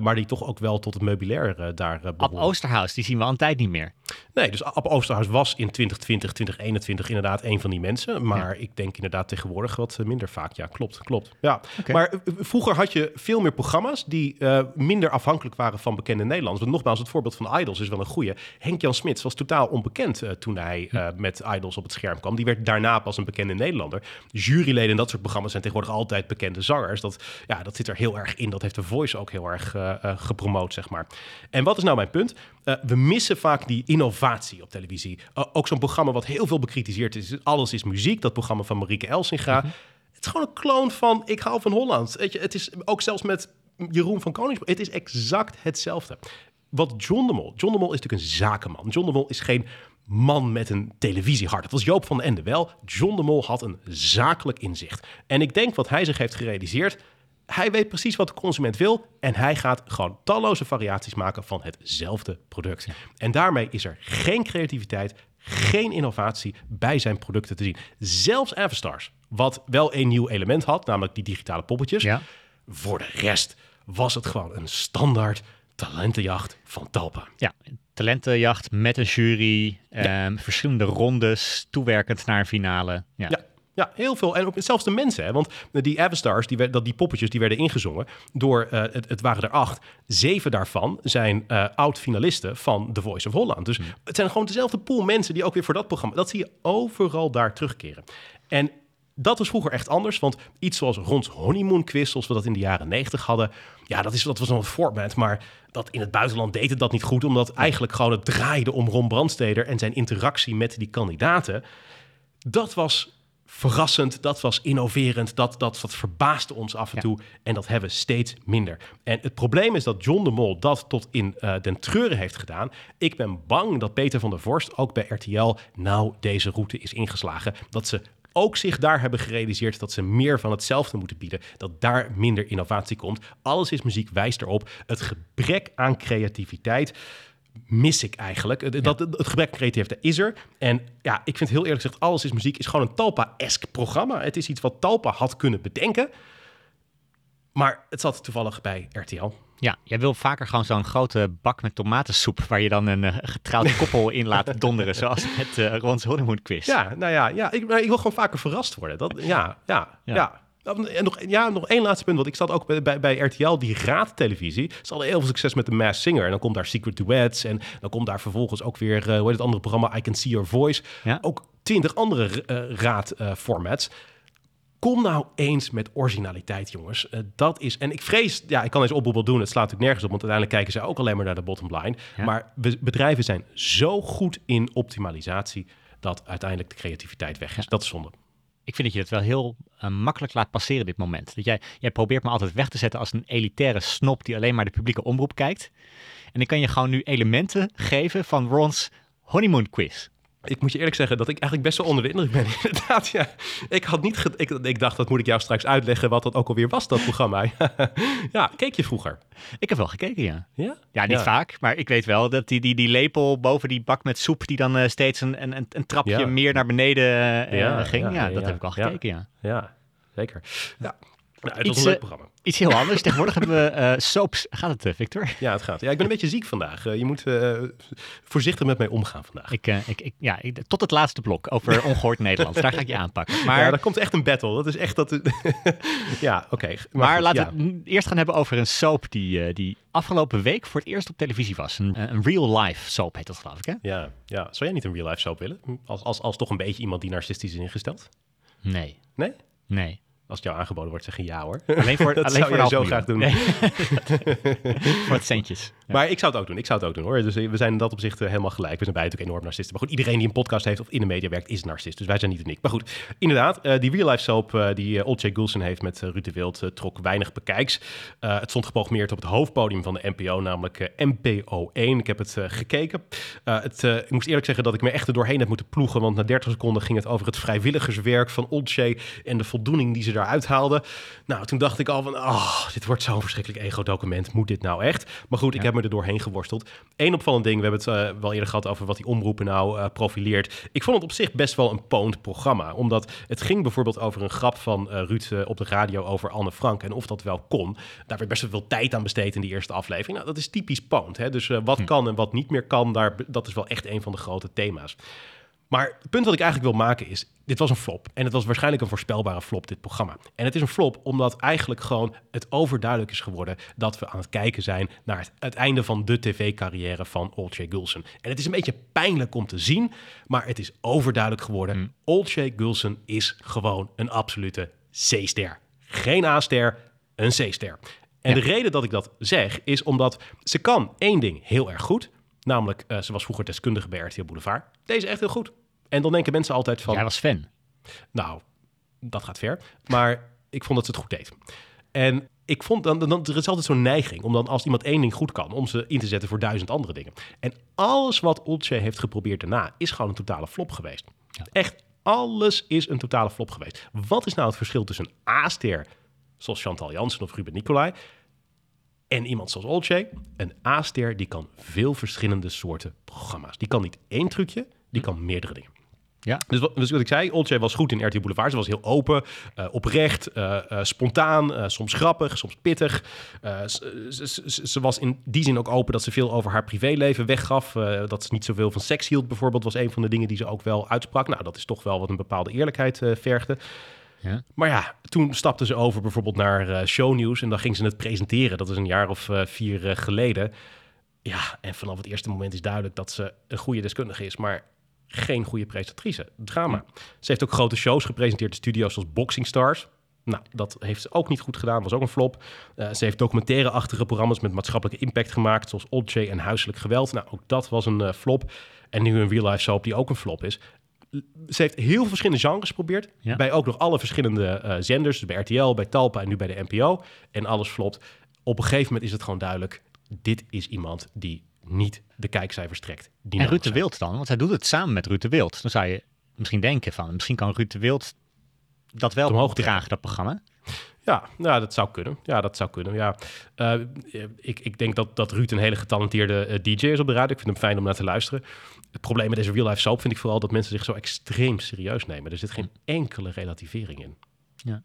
maar die toch ook wel tot het meubilair daar behoren. Ab Oosterhuis, die zien we al een tijd niet meer. Nee, dus Ab Oosterhuis was in 2020, 2021 inderdaad een van die mensen. Maar ik denk inderdaad tegenwoordig wat minder vaak. Ja, klopt, klopt. Ja. Okay. Maar vroeger had je veel meer programma's die uh, minder afhankelijk waren van bekende Nederlanders. Want nogmaals, het voorbeeld van Idols is wel een goede. Henk-Jan Smits was totaal onbekend uh, toen hij uh, met Idols op het scherm kwam. Die werd daarna pas een bekende Nederlander. Juryleden in dat soort programma's zijn tegenwoordig altijd bekende zangers. Dat, ja, dat zit er heel erg in. Dat heeft de Voice ook heel erg gepromoot, zeg maar. En wat is nou mijn punt? we missen vaak die innovatie op televisie. ook zo'n programma wat heel veel bekritiseerd is. Alles is muziek. Dat programma van Marieke Elsinga. -hmm. Het is gewoon een kloon van Ik hou van Holland. Weet je, het is ook zelfs met Jeroen van Koningsbrug. Het is exact hetzelfde. Wat John de Mol... John de Mol is natuurlijk een zakenman. John de Mol is geen man met een televisiehart. Dat was Joop van den Ende wel. John de Mol had een zakelijk inzicht. En ik denk wat hij zich heeft gerealiseerd... Hij weet precies wat de consument wil en hij gaat gewoon talloze variaties maken van hetzelfde product. En daarmee is er geen creativiteit, geen innovatie bij zijn producten te zien. Zelfs Avastars, wat wel een nieuw element had, namelijk die digitale poppetjes. Ja. Voor de rest was het gewoon een standaard talentenjacht van Talpa. Ja, talentenjacht met een jury, ja. um, verschillende rondes, toewerkend naar een finale. Ja. ja. Ja, heel veel. En ook zelfs de mensen. Hè? Want die Avastars, die, dat die poppetjes, die werden ingezongen door, uh, het, het, waren er acht. Zeven daarvan zijn uh, oud-finalisten van The Voice of Holland. Dus mm. het zijn gewoon dezelfde pool mensen die ook weer voor dat programma... Dat zie je overal daar terugkeren. En dat was vroeger echt anders, want iets zoals Rons Honeymoon Quiz, zoals we dat in de jaren 90 hadden, ja, dat, is, dat was een format, maar dat in het buitenland deed het dat niet goed, omdat eigenlijk gewoon het draaide om Ron Brandsteder en zijn interactie met die kandidaten. Dat was verrassend, dat was innoverend, dat, dat, dat verbaasde ons af en toe. En dat hebben we steeds minder. En het probleem is dat John de Mol dat tot in uh, den treuren heeft gedaan. Ik ben bang dat Peter van der Vorst ook bij RTL nou deze route is ingeslagen. Dat ze ook zich daar hebben gerealiseerd dat ze meer van hetzelfde moeten bieden. Dat daar minder innovatie komt. Alles is muziek wijst erop. Het gebrek aan creativiteit mis ik eigenlijk. Dat, Het gebrek aan creativiteit is er. En ja, ik vind heel eerlijk gezegd, Alles is Muziek is gewoon een Talpa-esque programma. Het is iets wat Talpa had kunnen bedenken. Maar het zat toevallig bij RTL. Ja, jij wil vaker gewoon zo'n grote bak met tomatensoep... waar je dan een uh, getrouwd koppel in laat donderen... zoals met uh, Ron's Honeymoon Quiz. Ja, nou ja, ja ik, ik wil gewoon vaker verrast worden. Dat, ja, ja, ja. En nog, ja, nog één laatste punt. Want ik zat ook bij, bij, bij RTL, die raadtelevisie. Ze hadden heel veel succes met de Mass Singer. En dan komt daar Secret Duets. En dan komt daar vervolgens ook weer, uh, hoe heet het andere programma, I Can See Your Voice. Ja? Ook twintig andere raadformats. Kom nou eens met originaliteit, jongens. Uh, dat is. En ik vrees, ja, ik kan eens oproep wel doen. Het slaat natuurlijk nergens op, want uiteindelijk kijken ze ook alleen maar naar de bottom line. Maar bedrijven zijn zo goed in optimalisatie dat uiteindelijk de creativiteit weg is. Dat is zonde ik vind dat je het wel heel uh, makkelijk laat passeren dit moment. Dat jij, jij probeert me altijd weg te zetten als een elitaire snop die alleen maar de publieke omroep kijkt. En ik kan je gewoon nu elementen geven van Ron's honeymoon quiz ik moet je eerlijk zeggen dat ik eigenlijk best wel onder de indruk ben. Inderdaad, ja. Ik had niet. Ik, ik dacht, dat moet ik jou straks uitleggen wat dat ook alweer was, dat programma. ja, keek je vroeger? Ik heb wel gekeken, ja. Ja? Ja, niet vaak, maar ik weet wel dat die, die, die lepel boven die bak met soep, die dan uh, steeds een, een, een trapje meer naar beneden uh, ging. Ja, dat heb ik al gekeken, ja. Ja, zeker. Ja. Nou, het was een leuk programma. Iets heel anders. Tegenwoordig hebben we uh, soaps. Gaat het, uh, Victor? Ja, het gaat. Ja, ik ben een beetje ziek vandaag. Uh, je moet voorzichtig met mij omgaan vandaag. Ik, ik, ik, ja, tot het laatste blok over ongehoord Nederlands. Daar ga ik je aanpakken. Maar ja, daar komt echt een battle. Dat is echt dat. ja, oké. Maar, maar laten we het eerst gaan hebben over een soap die, die afgelopen week voor het eerst op televisie was. Een, een real life soap heet dat, geloof ik. Hè? Ja, ja. Zou jij niet een real life soap willen? Als, als, als toch een beetje iemand die narcistisch is ingesteld? Nee. Nee? Nee. Als het jou aangeboden wordt, zeg je ja hoor. Alleen voor, dat alleen zou voor zo graag doen. voor het centjes. Maar ik zou het ook doen. Ik zou het ook doen hoor. Dus we zijn in dat opzicht eh, helemaal gelijk. We zijn beide natuurlijk enorm narcisten. Maar goed, iedereen die een podcast heeft of in de media werkt, is narcist. Dus wij zijn niet uniek. Maar goed, inderdaad, uh, die real life soap uh, die uh, Olcay Gulsen heeft met Ruud de Wild trok weinig bekijks. het stond geprogrammeerd op het hoofdpodium van de NPO, namelijk NPO 1. Ik heb het gekeken. het, ik moest eerlijk zeggen dat ik me echt er doorheen heb moeten ploegen. Want na 30 seconden ging het over het vrijwilligerswerk van Olcay en de voldoening die ze daaruit haalde. Nou, toen dacht ik al van, oh, dit wordt zo'n verschrikkelijk ego-document. Moet dit nou echt? Maar goed, ik heb me er doorheen geworsteld. Eén opvallend ding, we hebben het uh, wel eerder gehad over wat die omroepen nou uh, profileert. Ik vond het op zich best wel een poont programma. Omdat het ging bijvoorbeeld over een grap van uh, Ruud op de radio over Anne Frank. En of dat wel kon. Daar werd best wel veel tijd aan besteed in die eerste aflevering. Nou, dat is typisch poont. Hè? Dus wat hm. kan en wat niet meer kan, daar, dat is wel echt een van de grote thema's. Maar het punt wat ik eigenlijk wil maken is, dit was een flop. En het was waarschijnlijk een voorspelbare flop, dit programma. En het is een flop omdat eigenlijk gewoon het overduidelijk is geworden dat we aan het kijken zijn naar het, einde van de tv-carrière van Olcay Gulsen. En het is een beetje pijnlijk om te zien, maar het is overduidelijk geworden. Mm. Olcay Gulsen is gewoon een absolute C-ster. Geen A-ster, een C-ster. En de reden dat ik dat zeg is omdat ze kan één ding heel erg goed. Namelijk, uh, ze was vroeger deskundige bij RTL Boulevard. Deze echt heel goed. En dan denken mensen altijd van... Jij was fan. Nou, dat gaat ver. Maar ik vond dat ze het goed deed. En ik vond dan, dan er is altijd zo'n neiging om dan als iemand één ding goed kan, om ze in te zetten voor duizend andere dingen. En alles wat Olcay heeft geprobeerd daarna is gewoon een totale flop geweest. Echt alles is een totale flop geweest. Wat is nou het verschil tussen een A-ster, zoals Chantal Jansen of Ruben Nicolai, en iemand zoals Olcay, een A-ster, die kan veel verschillende soorten programma's. Die kan niet één trucje, die kan meerdere dingen. Ja. Dus, wat, dus wat ik zei, Olcay was goed in RTL Boulevard. Ze was heel open, uh, oprecht, uh, uh, spontaan, soms grappig, soms pittig. Ze, ze, was in die zin ook open dat ze veel over haar privéleven weggaf. dat ze niet zoveel van seks hield bijvoorbeeld, was een van de dingen die ze ook wel uitsprak. Nou, dat is toch wel wat een bepaalde eerlijkheid vergde. Ja. Maar ja, toen stapte ze over bijvoorbeeld naar uh, shownieuws en dan ging ze het presenteren. Dat is een jaar of uh, vier uh, geleden. Ja, en vanaf het eerste moment is duidelijk dat ze een goede deskundige is, maar geen goede presentatrice. Drama. Ze heeft ook grote shows gepresenteerd in studio's zoals Boxing Stars. Nou, dat heeft ze ook niet goed gedaan, was ook een flop. ze heeft documentaire-achtige programma's met maatschappelijke impact gemaakt, zoals Olcay en Huiselijk Geweld. Nou, ook dat was een flop. En nu een real-life soap die ook een flop is ze heeft heel veel verschillende genres geprobeerd. Bij ook nog alle verschillende uh, zenders. Dus bij RTL, bij Talpa en nu bij de NPO. En alles flopt. Op een gegeven moment is het gewoon duidelijk. Dit is iemand die niet de kijkcijfers trekt. Die en Ruud de Wild dan? Want hij doet het samen met Ruud de Wild. Dan zou je misschien denken van... Misschien kan Ruud de Wild dat wel omhoog dragen, dat programma. Ja, nou, dat zou kunnen. Ja, dat zou kunnen. Ja. Uh, ik, ik denk dat, dat Ruud een hele getalenteerde uh, DJ is op de radio. Ik vind hem fijn om naar te luisteren. Het probleem met deze real life soap vind ik vooral dat mensen zich zo extreem serieus nemen. Er zit geen enkele relativering in. Ja.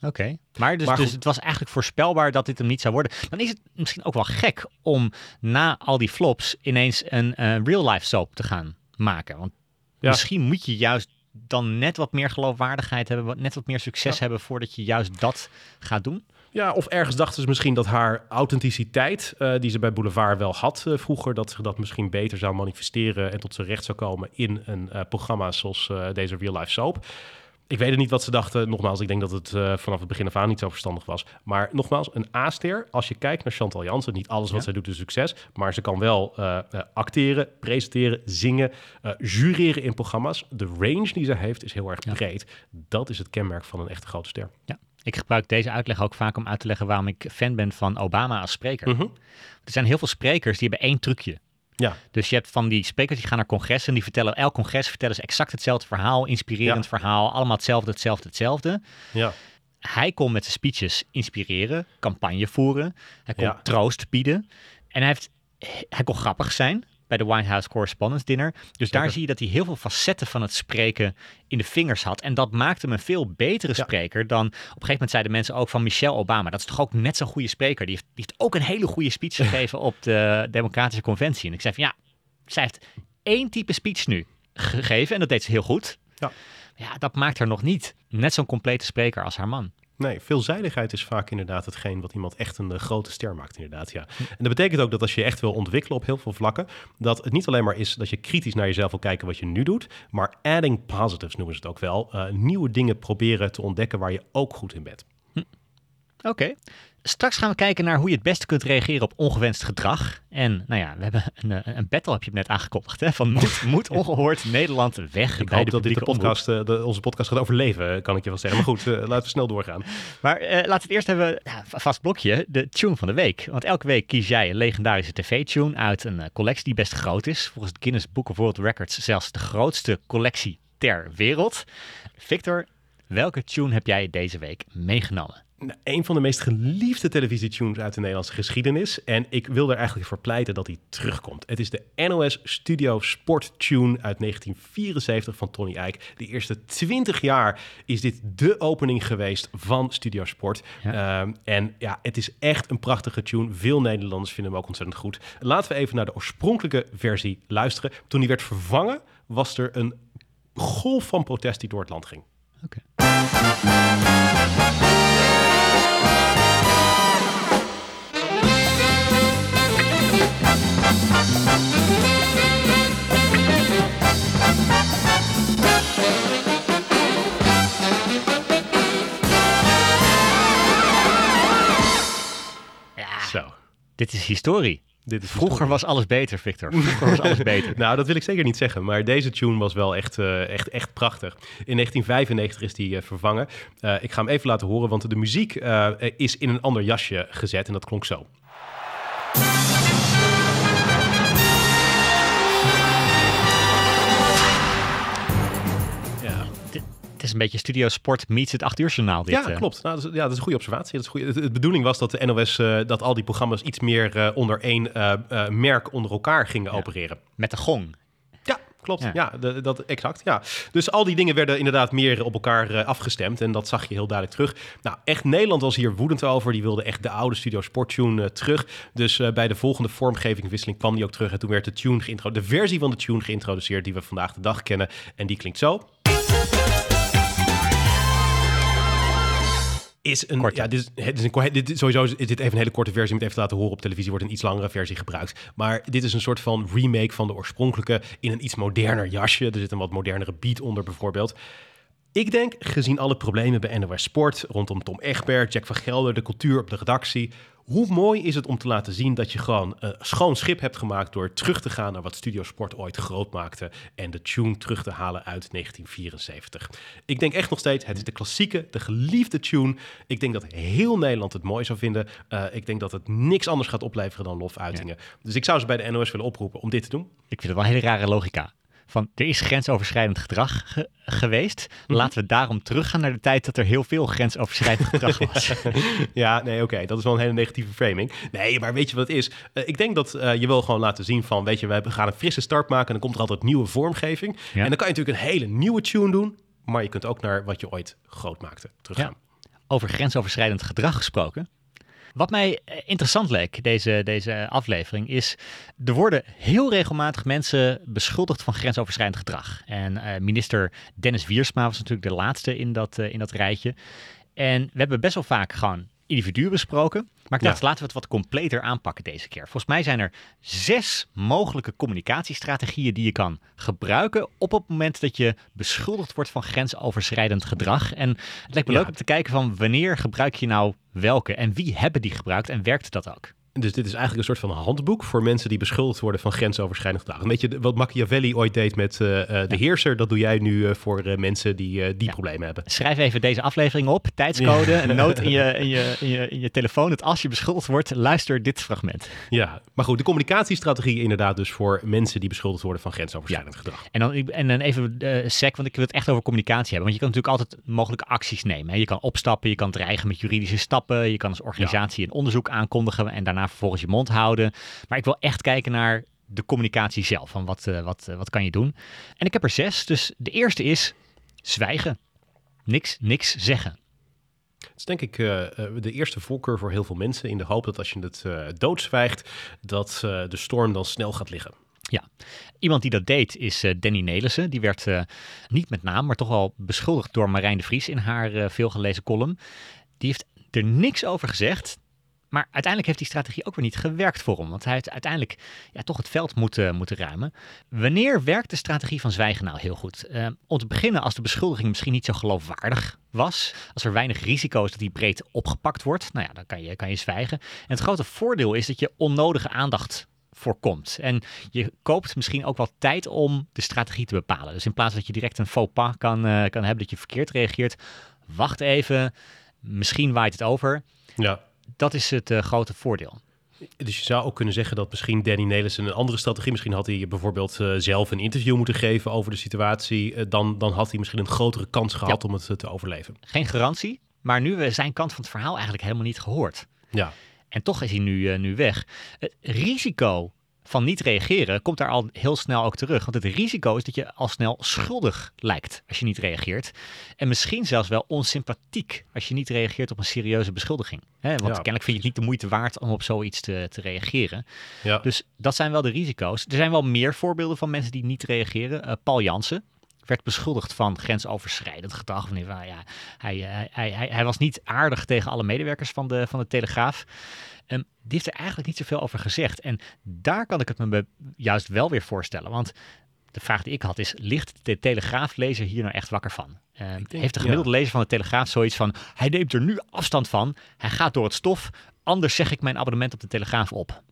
Oké, maar, dus, dus het was eigenlijk voorspelbaar dat dit hem niet zou worden. Dan is het misschien ook wel gek om na al die flops ineens een uh, real life soap te gaan maken. Want misschien moet je juist dan net wat meer geloofwaardigheid hebben, net wat meer succes hebben voordat je juist dat gaat doen? Ja, of ergens dachten ze misschien dat haar authenticiteit, uh, die ze bij Boulevard wel had uh, vroeger, dat ze dat misschien beter zou manifesteren en tot zijn recht zou komen in een uh, programma zoals deze Real Life Soap ik weet het niet wat ze dachten. Nogmaals, ik denk dat het vanaf het begin af aan niet zo verstandig was. Maar nogmaals, een A-ster, als je kijkt naar Chantal Jansen, niet alles wat zij doet is succes, maar ze kan wel acteren, presenteren, zingen, jureren in programma's. De range die ze heeft is heel erg breed. Dat is het kenmerk van een echte grote ster. Ja. Ik gebruik deze uitleg ook vaak om uit te leggen waarom ik fan ben van Obama als spreker. Mhm. Er zijn heel veel sprekers die hebben één trucje. Ja. Dus je hebt van die sprekers die gaan naar congressen en die vertellen, elk congres vertellen ze exact hetzelfde verhaal, inspirerend verhaal, allemaal hetzelfde, hetzelfde, hetzelfde. Ja. Hij kon met zijn speeches inspireren, campagne voeren, hij kon troost bieden en hij, heeft, hij kon grappig zijn bij de White House Correspondence Dinner. Dus daar zie je dat hij heel veel facetten van het spreken in de vingers had. En dat maakte hem een veel betere spreker dan... Op een gegeven moment zeiden mensen ook van Michelle Obama. Dat is toch ook net zo'n goede spreker. Die heeft, die heeft ook een hele goede speech gegeven op de Democratische Conventie. En ik zei van ja, zij heeft één type speech nu gegeven. En dat deed ze heel goed. Ja. Ja, dat maakt haar nog niet net zo'n complete spreker als haar man. Nee, veelzijdigheid is vaak inderdaad hetgeen wat iemand echt een uh, grote ster maakt, inderdaad. Ja. En dat betekent ook dat als je echt wil ontwikkelen op heel veel vlakken, dat het niet alleen maar is dat je kritisch naar jezelf wil kijken wat je nu doet, maar adding positives noemen ze het ook wel. Uh, nieuwe dingen proberen te ontdekken waar je ook goed in bent. Hm. Oké. Straks gaan we kijken naar hoe je het beste kunt reageren op ongewenst gedrag. En nou ja, we hebben een, eh, een battle, heb je net aangekondigd, hè? van moet, moet ongehoord Nederland weg Ik hoop dat dit de podcast, uh, de, onze podcast gaat overleven, kan ik je wel zeggen. Maar goed, uh, laten we snel doorgaan. Maar uh, laten we het eerst hebben, ja, vast blokje, de tune van de week. Want elke week kies jij een legendarische tv-tune uit een collectie die best groot is. Volgens het Guinness Book of World Records zelfs de grootste collectie ter wereld. Victor, welke tune heb jij deze week meegenomen? Nou, een van de meest geliefde televisietunes uit de Nederlandse geschiedenis. En ik wil er eigenlijk voor pleiten dat hij terugkomt. Het is de NOS Studio Sport Tune uit 1974 van Tony Eijk. De eerste 20 jaar is dit de opening geweest van Studio Sport. Ehm, en ja, het is echt een prachtige tune. Veel Nederlanders vinden hem ook ontzettend goed. Laten we even naar de oorspronkelijke versie luisteren. Toen die werd vervangen, was er een golf van protest die door het land ging. Oké. Dit is historie. Dit is Vroeger was alles beter, Victor. Vroeger was alles beter. nou, dat wil ik zeker niet zeggen. Maar deze tune was wel echt, uh, echt, echt prachtig. In 1995 is die uh, vervangen. Uh, ik ga hem even laten horen, want de muziek is in een ander jasje gezet. En dat klonk zo. Is een beetje Studio Sport meets het 8 uur journaal. Dit, ja, klopt. Nou, dat is, ja, dat is een goede observatie. Dat is goede. De, bedoeling was dat de NOS, uh, dat al die programma's iets meer uh, onder één uh, merk onder elkaar gingen ja. opereren. Met de gong. Ja, klopt. Ja, ja de, dat exact. Ja. Dus al die dingen werden inderdaad meer op elkaar afgestemd. En dat zag je heel duidelijk terug. Nou, echt Nederland was hier woedend over. Die wilde echt de oude Studio Sport tune terug. Dus bij de volgende vormgevingwisseling kwam die ook terug. En toen werd de tune geïntroduceerd. De versie van de tune geïntroduceerd die we vandaag de dag kennen. En die klinkt zo. Is een. Ja, dit is, dit is een, dit, sowieso is dit even een hele korte versie. Om het even te laten horen op televisie wordt een iets langere versie gebruikt. Maar dit is een soort van remake van de oorspronkelijke in een iets moderner jasje. Er zit een wat modernere beat onder bijvoorbeeld. Ik denk, gezien alle problemen bij NOS Sport rondom Tom Egbert, Jack van Gelder, de cultuur op de redactie, hoe mooi is het om te laten zien dat je gewoon een schoon schip hebt gemaakt door terug te gaan naar wat Studio Sport ooit groot maakte en de tune terug te halen uit 1974. Ik denk echt nog steeds, het is de klassieke, de geliefde tune. Ik denk dat heel Nederland het mooi zou vinden. Uh, ik denk dat het niks anders gaat opleveren dan lofuitingen. Dus ik zou ze bij de NOS willen oproepen om dit te doen. Ik vind het wel een hele rare logica. Van er is grensoverschrijdend gedrag geweest. Mhm. Laten we daarom teruggaan naar de tijd dat er heel veel grensoverschrijdend gedrag was. ja, nee, oké, dat is wel een hele negatieve framing. Nee, maar weet je wat het is? Uh, ik denk dat uh, je wil gewoon laten zien van, weet je, we gaan een frisse start maken en dan komt er altijd nieuwe vormgeving. En dan kan je natuurlijk een hele nieuwe tune doen, maar je kunt ook naar wat je ooit groot maakte teruggaan. Ja. Over grensoverschrijdend gedrag gesproken. Wat mij eh, interessant leek, deze, deze aflevering, is er worden heel regelmatig mensen beschuldigd van grensoverschrijdend gedrag. En uh, minister Dennis Wiersma was natuurlijk de laatste in dat, uh, in dat rijtje. En we hebben best wel vaak gewoon individuen besproken. Maar ik dacht, laten we het wat completer aanpakken deze keer. Volgens mij zijn er zes mogelijke communicatiestrategieën die je kan gebruiken op het moment dat je beschuldigd wordt van grensoverschrijdend gedrag. En het lijkt me leuk om te kijken van wanneer gebruik je nou welke en wie hebben die gebruikt en werkt dat ook? Dus dit is eigenlijk een soort van handboek voor mensen die beschuldigd worden van grensoverschrijdend gedrag. Een beetje wat Machiavelli ooit deed met uh, de heerser, dat doe jij nu uh, voor mensen die die problemen hebben. Schrijf even deze aflevering op, tijdscode, ja. een noot in je, in, je, in, je, in je telefoon, dat als je beschuldigd wordt, luister dit fragment. Ja, maar goed, de communicatiestrategie inderdaad dus voor mensen die beschuldigd worden van grensoverschrijdend gedrag. En dan, en dan even sec, want ik wil het echt over communicatie hebben. Want je kan natuurlijk altijd mogelijke acties nemen. Hè. Je kan opstappen, je kan dreigen met juridische stappen, je kan als organisatie een onderzoek aankondigen en daarna vervolgens je mond houden. Maar ik wil echt kijken naar de communicatie zelf. Van wat, uh, wat, uh, wat kan je doen? En ik heb er zes. Dus de eerste is zwijgen. Niks, niks zeggen. Het is denk ik uh, de eerste voorkeur voor heel veel mensen. In de hoop dat als je het doodzwijgt, dat de storm dan snel gaat liggen. Ja, iemand die dat deed is Danny Nelissen. Die werd niet met naam, maar toch wel beschuldigd door Marijn de Vries in haar veelgelezen column. Die heeft er niks over gezegd. Maar uiteindelijk heeft die strategie ook weer niet gewerkt voor hem. Want hij heeft uiteindelijk ja, toch het veld moeten, moeten ruimen. Wanneer werkt de strategie van zwijgen nou heel goed? Uh, om te beginnen als de beschuldiging misschien niet zo geloofwaardig was. Als er weinig risico is dat die breed opgepakt wordt. Nou ja, dan kan je, kan je zwijgen. En het grote voordeel is dat je onnodige aandacht voorkomt. En je koopt misschien ook wel tijd om de strategie te bepalen. Dus in plaats dat je direct een faux pas kan, uh, kan hebben dat je verkeerd reageert. Wacht even. Misschien waait het over. Ja dat is het uh, grote voordeel. Dus je zou ook kunnen zeggen dat misschien Danny Nelissen een andere strategie... misschien had hij bijvoorbeeld uh, zelf een interview moeten geven over de situatie... Uh, dan, dan had hij misschien een grotere kans gehad om het te overleven. Geen garantie, maar nu we zijn kant van het verhaal eigenlijk helemaal niet gehoord. Ja. En toch is hij nu, nu weg. Het risico van niet reageren komt daar al heel snel ook terug. Want het risico is dat je al snel schuldig lijkt als je niet reageert. En misschien zelfs wel onsympathiek als je niet reageert op een serieuze beschuldiging. want kennelijk vind je het niet de moeite waard om op zoiets te, te reageren. Ja. Dus dat zijn wel de risico's. Er zijn wel meer voorbeelden van mensen die niet reageren. Uh, Paul Jansen, werd beschuldigd van grensoverschrijdend gedrag. Ja, hij, hij, hij, hij, hij was niet aardig tegen alle medewerkers van de, van de Telegraaf. Um, die heeft er eigenlijk niet zoveel over gezegd. En daar kan ik het me juist wel weer voorstellen. Want de vraag die ik had is, ligt de Telegraaflezer hier nou echt wakker van? Um, heeft de gemiddelde lezer van de Telegraaf zoiets van, hij neemt er nu afstand van, hij gaat door het stof, anders zeg ik mijn abonnement op de Telegraaf op.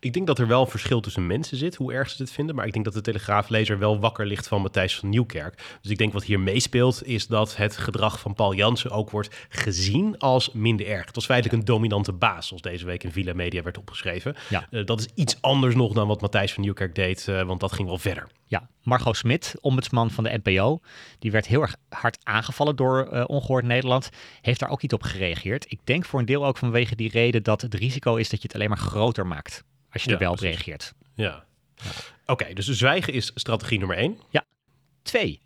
Ik denk dat er wel een verschil tussen mensen zit, hoe erg ze dit vinden. Maar ik denk dat de Telegraaflezer wel wakker ligt van Matthijs van Nieuwkerk. Dus ik denk wat hier meespeelt, is dat het gedrag van Paul Jansen ook wordt gezien als minder erg. Het was feitelijk een dominante baas, zoals deze week in Villa Media werd opgeschreven. Ja. Uh, dat is iets anders nog dan wat Matthijs van Nieuwkerk deed, uh, want dat ging wel verder. Ja, Margot Smit, ombudsman van de NPO, die werd heel erg hard aangevallen door uh, Ongehoord Nederland. Heeft daar ook niet op gereageerd. Ik denk voor een deel ook vanwege die reden dat het risico is dat je het alleen maar groter maakt als je er wel op reageert. Ja. ja. Oké, okay, dus zwijgen is strategie nummer één. Ja. Twee,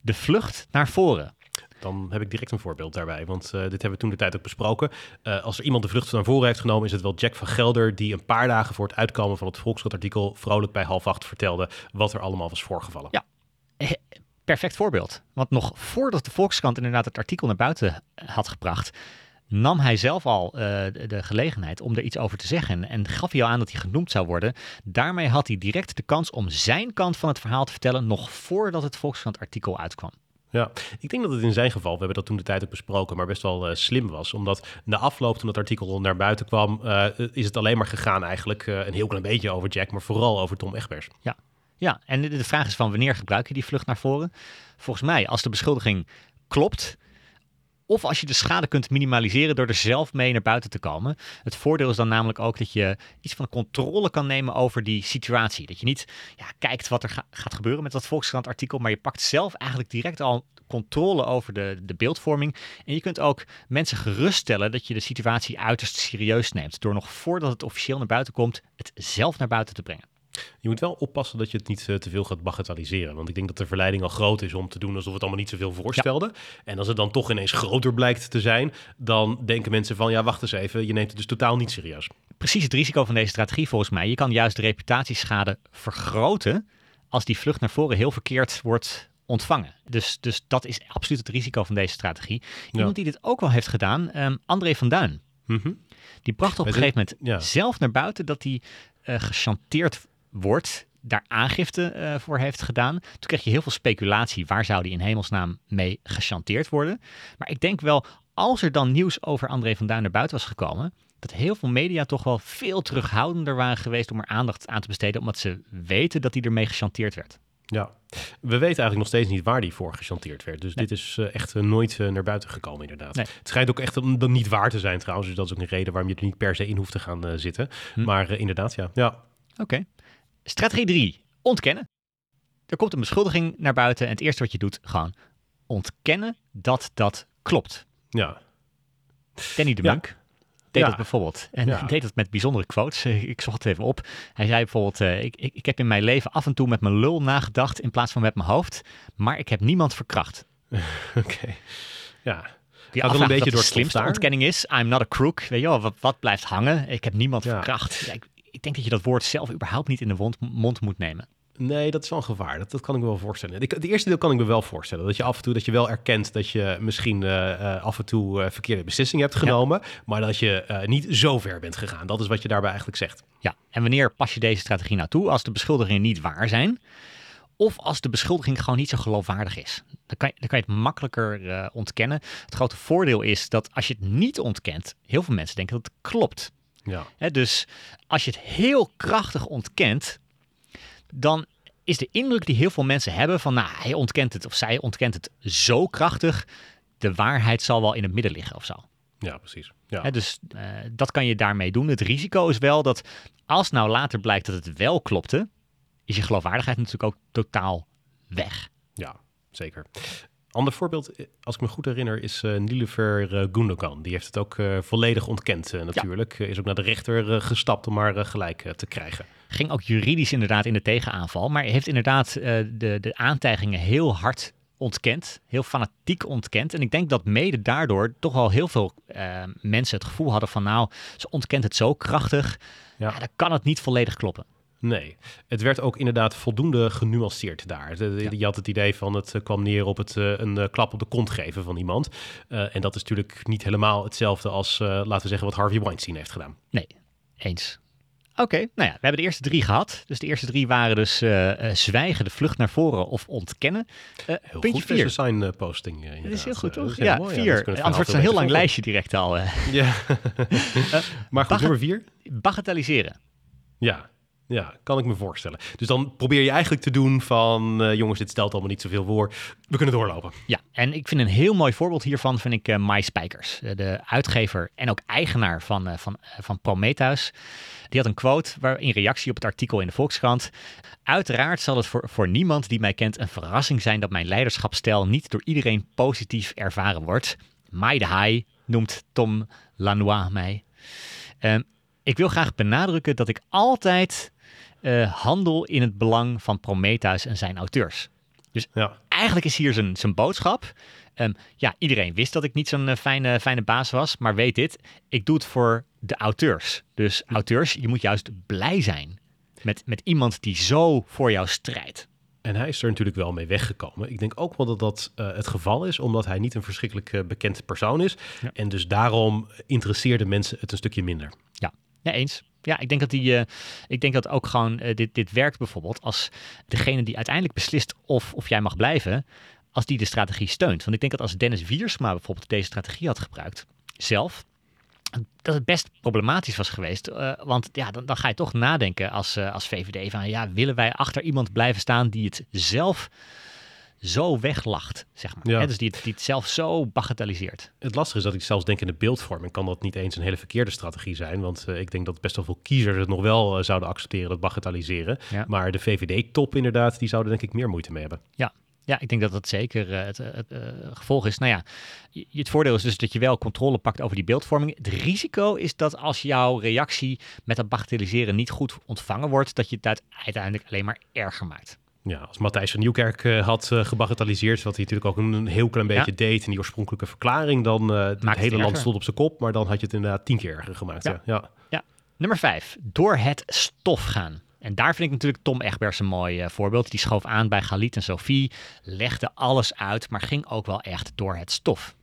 de vlucht naar voren. Dan heb ik direct een voorbeeld daarbij, want uh, dit hebben we toen de tijd ook besproken. Uh, als er iemand de vlucht naar voren heeft genomen, is het wel Jack van Gelder, die een paar dagen voor het uitkomen van het Volkskrant-artikel vrolijk bij half acht vertelde wat er allemaal was voorgevallen. Ja, perfect voorbeeld. Want nog voordat de Volkskrant inderdaad het artikel naar buiten had gebracht, nam hij zelf al uh, de, gelegenheid om er iets over te zeggen. En gaf hij al aan dat hij genoemd zou worden. Daarmee had hij direct de kans om zijn kant van het verhaal te vertellen, nog voordat het Volkskrant-artikel uitkwam. Ja, ik denk dat het in zijn geval, we hebben dat toen de tijd ook besproken, maar best wel uh, slim was. Omdat na afloop, toen het artikel naar buiten kwam, uh, is het alleen maar gegaan eigenlijk een heel klein beetje over Jack, maar vooral over Tom Egbers. Ja, ja. en de, de vraag is van wanneer gebruik je die vlucht naar voren? Volgens mij, als de beschuldiging klopt, of als je de schade kunt minimaliseren door er zelf mee naar buiten te komen. Het voordeel is dan namelijk ook dat je iets van controle kan nemen over die situatie. Dat je niet ja, kijkt wat er gaat gebeuren met dat Volkskrant artikel, maar je pakt zelf eigenlijk direct al controle over de, de beeldvorming. En je kunt ook mensen geruststellen dat je de situatie uiterst serieus neemt. Door nog voordat het officieel naar buiten komt, het zelf naar buiten te brengen. Je moet wel oppassen dat je het niet uh, te veel gaat bagatelliseren. Want ik denk dat de verleiding al groot is om te doen alsof het allemaal niet zoveel voorstelde. En als het dan toch ineens groter blijkt te zijn, dan denken mensen van ja, wacht eens even, je neemt het dus totaal niet serieus. Precies het risico van deze strategie volgens mij. Je kan juist de reputatieschade vergroten als die vlucht naar voren heel verkeerd wordt ontvangen. Dus, dus dat is absoluut het risico van deze strategie. Iemand die dit ook wel heeft gedaan, um, André van Duin. Mhm. Die bracht op een gegeven moment zelf naar buiten dat hij uh, gechanteerd wordt, daar aangifte uh, voor heeft gedaan. Toen kreeg je heel veel speculatie. Waar zou die in hemelsnaam mee gechanteerd worden? Maar ik denk wel, als er dan nieuws over André van Duin naar buiten was gekomen, dat heel veel media toch wel veel terughoudender waren geweest om er aandacht aan te besteden, omdat ze weten dat hij ermee gechanteerd werd. Ja, we weten eigenlijk nog steeds niet waar die voor gechanteerd werd. Dus dit is uh, echt uh, nooit uh, naar buiten gekomen, inderdaad. Nee. Het schijnt ook echt dan niet waar te zijn trouwens. Dus dat is ook een reden waarom je er niet per se in hoeft te gaan zitten. Hm. Maar inderdaad, ja. ja. Oké. Strategie 3. Ontkennen. Er komt een beschuldiging naar buiten en het eerste wat je doet, gewoon ontkennen dat dat klopt. Ja. Danny de Munk deed dat bijvoorbeeld. En ja. deed dat met bijzondere quotes. Ik zocht het even op. Hij zei bijvoorbeeld, uh, ik, ik, ik heb in mijn leven af en toe met mijn lul nagedacht in plaats van met mijn hoofd. Maar ik heb niemand verkracht. Oké, ja. Die een beetje door de slimste ontkenning is. I'm not a crook. Weet je wel, wat, wat blijft hangen? Ik heb niemand verkracht. ik, ik denk dat je dat woord zelf überhaupt niet in de mond moet nemen. Nee, dat is wel een gevaar. Dat, dat kan ik me wel voorstellen. Het eerste deel kan ik me wel voorstellen. Dat je af en toe dat je wel erkent dat je misschien uh, uh, af en toe uh, verkeerde beslissingen hebt genomen. Maar dat je niet zo ver bent gegaan. Dat is wat je daarbij eigenlijk zegt. Ja, en wanneer pas je deze strategie nou toe? Als de beschuldigingen niet waar zijn. Of als de beschuldiging gewoon niet zo geloofwaardig is. Dan kan je, dan kan je het makkelijker ontkennen. Het grote voordeel is dat als je het niet ontkent, heel veel mensen denken dat het klopt. Ja. dus als je het heel krachtig ontkent, dan is de indruk die heel veel mensen hebben van, nou, hij ontkent het of zij ontkent het zo krachtig, de waarheid zal wel in het midden liggen of zo. Ja, precies. Ja. dus uh, dat kan je daarmee doen. Het risico is wel dat als nou later blijkt dat het wel klopte, is je geloofwaardigheid natuurlijk ook totaal weg. Ja, zeker. Ander voorbeeld, eh, als ik me goed herinner, is uh, uh, Gundogan. Die heeft het ook uh, volledig ontkend natuurlijk. Is ook naar de rechter gestapt om maar gelijk te krijgen. Ging ook juridisch inderdaad in de tegenaanval. Maar heeft inderdaad de, de aantijgingen heel hard ontkend. Heel fanatiek ontkend. En ik denk dat mede daardoor toch wel heel veel mensen het gevoel hadden van... nou, ze ontkent het zo krachtig. Ja. ja dan kan het niet volledig kloppen. Nee, het werd ook inderdaad voldoende genuanceerd daar. Je had het idee van het eh, kwam neer op het eh, een eh, klap op de kont geven van iemand. en dat is natuurlijk niet helemaal hetzelfde als, laten we zeggen, wat Harvey Weinstein heeft gedaan. Nee, eens. Oké, nou ja, we hebben de eerste drie gehad. Dus de eerste drie waren dus zwijgen, de vlucht naar voren of ontkennen. Heel puntje goed vier. sign posting. dat is heel goed, toch? Ja, mooi, vier. Ja, Anders wordt een heel lang lijstje direct al. Ja. maar goed, nummer vier? Bagatelliseren. Ja, ja, kan ik me voorstellen. Dus dan probeer je eigenlijk te doen van... Uh, jongens, dit stelt allemaal niet zoveel voor. We kunnen doorlopen. Ja, en ik vind een heel mooi voorbeeld hiervan... vind ik uh, Mai Spijkers. Uh, de uitgever en ook eigenaar van, van, van Prometheus. Die had een quote waar, in reactie op het artikel in de Volkskrant. Uiteraard zal het voor, voor niemand die mij kent een verrassing zijn... dat mijn leiderschapsstijl niet door iedereen positief ervaren wordt. Mai de Haai noemt Tom Lanois mij. Ehm, ik wil graag benadrukken dat ik altijd uh, handel in het belang van Prometheus en zijn auteurs. Dus ja. eigenlijk is hier zijn, zijn boodschap. Um, ja, iedereen wist dat ik niet zo'n uh, fijne, fijne baas was, maar weet dit, ik doe het voor de auteurs. Dus auteurs, je moet juist blij zijn met, met iemand die zo voor jou strijdt. En hij is er natuurlijk wel mee weggekomen. Ik denk ook wel dat dat uh, het geval is, omdat hij niet een verschrikkelijk uh, bekend persoon is. Ja. En dus daarom interesseerden mensen het een stukje minder. Ja, ja eens. Ja, ik denk dat, die, uh, ik denk dat ook gewoon uh, dit, dit werkt bijvoorbeeld als degene die uiteindelijk beslist of, of jij mag blijven, als die de strategie steunt. Want ik denk dat als Dennis Wiersma bijvoorbeeld deze strategie had gebruikt, zelf, dat het best problematisch was geweest. Uh, want ja, dan, dan ga je toch nadenken als, als VVD van ja, willen wij achter iemand blijven staan die het zelf zo weglacht, zeg maar. Ja. dus die, die het zelf zo bagatelliseert. Het lastige is dat ik zelfs denk in de beeldvorming kan dat niet eens een hele verkeerde strategie zijn. Want uh, ik denk dat best wel veel kiezers het nog wel uh, zouden accepteren, dat bagatelliseren. Ja. Maar de VVD-top inderdaad, die zouden denk ik meer moeite mee hebben. Ja, ja, ik denk dat dat zeker uh, het, het gevolg is. Nou ja, het voordeel is dus dat je wel controle pakt over die beeldvorming. Het risico is dat als jouw reactie met dat bagatelliseren niet goed ontvangen wordt, dat je het uiteindelijk alleen maar erger maakt. Ja, als Matthijs van Nieuwkerk uh, had uh, gebagatelliseerd, wat hij natuurlijk ook een, heel klein beetje deed in die oorspronkelijke verklaring, dan uh, het hele land stond op zijn kop, maar dan had je het inderdaad tien keer erger gemaakt. Ja. ja. Ja. Nummer vijf, door het stof gaan. En daar vind ik natuurlijk Tom Egbers een mooi voorbeeld. Die schoof aan bij Galit en Sophie, legde alles uit, maar ging ook wel echt door het stof.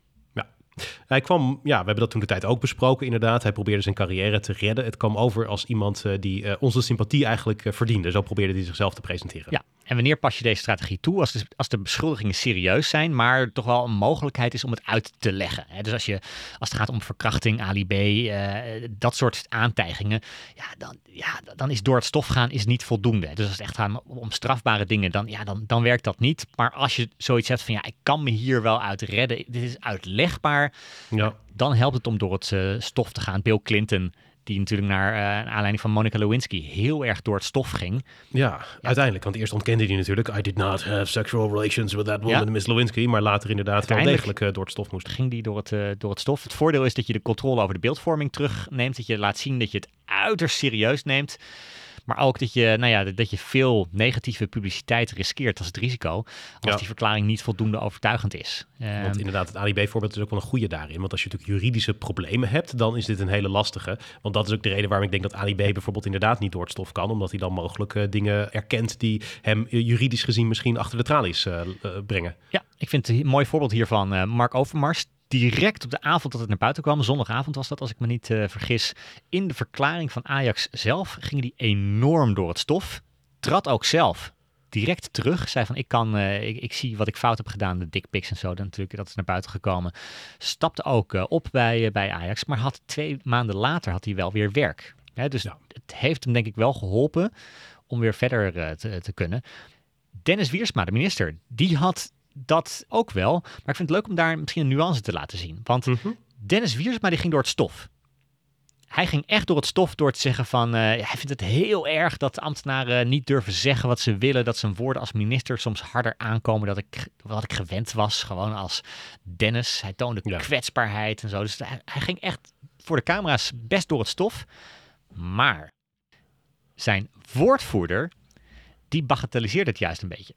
Hij kwam, ja, we hebben dat toen de tijd ook besproken, inderdaad. Hij probeerde zijn carrière te redden. Het kwam over als iemand die onze sympathie eigenlijk verdiende. Zo probeerde hij zichzelf te presenteren. Ja, en wanneer pas je deze strategie toe? Als de, als de beschuldigingen serieus zijn, maar toch wel een mogelijkheid is om het uit te leggen. Dus als, je, als het gaat om verkrachting, alibi, uh, eh, dat soort aantijgingen, ja dan, ja, dan is door het stof gaan is niet voldoende. Dus als het echt gaat om strafbare dingen, dan, ja, dan, dan werkt dat niet. Maar als je zoiets hebt van, ja, ik kan me hier wel uit redden, dit is uitlegbaar, ja. dan helpt het om door het uh, stof te gaan. Bill Clinton die natuurlijk naar uh, aanleiding van Monica Lewinsky heel erg door het stof ging. Ja, uiteindelijk. Want eerst ontkende hij natuurlijk... I did not have sexual relations with that woman, Miss Lewinsky. Maar later inderdaad wel degelijk uh, door het stof moest. Ging die door het, uh, door het stof. Het voordeel is dat je de controle over de beeldvorming terugneemt. Dat je laat zien dat je het uiterst serieus neemt. Maar ook dat je, nou ja, dat je veel negatieve publiciteit riskeert als het risico. Als die verklaring niet voldoende overtuigend is. Want ehm, inderdaad, het AIB-voorbeeld is ook wel een goede daarin. Want als je natuurlijk juridische problemen hebt, dan is dit een hele lastige. Want dat is ook de reden waarom ik denk dat AIB bijvoorbeeld inderdaad niet door het stof kan. Omdat hij dan mogelijk uh, dingen erkent die hem uh, juridisch gezien misschien achter de tralies uh, brengen. Ja, ik vind een mooi voorbeeld hiervan Mark Overmars direct op de avond dat het naar buiten kwam, zondagavond was dat als ik me niet uh, vergis, in de verklaring van Ajax zelf ging die enorm door het stof. Trad ook zelf direct terug. Zei van ik kan, uh, ik, ik, zie wat ik fout heb gedaan, de dickpics en zo. Dan natuurlijk, dat is naar buiten gekomen. Stapte ook uh, op bij, bij Ajax, maar had twee maanden later had hij wel weer werk. Hè, dus ja. het heeft hem denk ik wel geholpen om weer verder te, te kunnen. Dennis Wiersma, de minister, die had dat ook wel. Maar ik vind het leuk om daar misschien een nuance te laten zien. Want mhm. Dennis Wiersma die ging door het stof. Hij ging echt door het stof door te zeggen van... Uh, hij vindt het heel erg dat ambtenaren niet durven zeggen wat ze willen. Dat zijn woorden als minister soms harder aankomen dan ik, wat ik gewend was. Gewoon als Dennis. Hij toonde kwetsbaarheid en zo. Dus hij, hij ging echt voor de camera's best door het stof. Maar zijn woordvoerder, die bagatelliseerde het juist een beetje.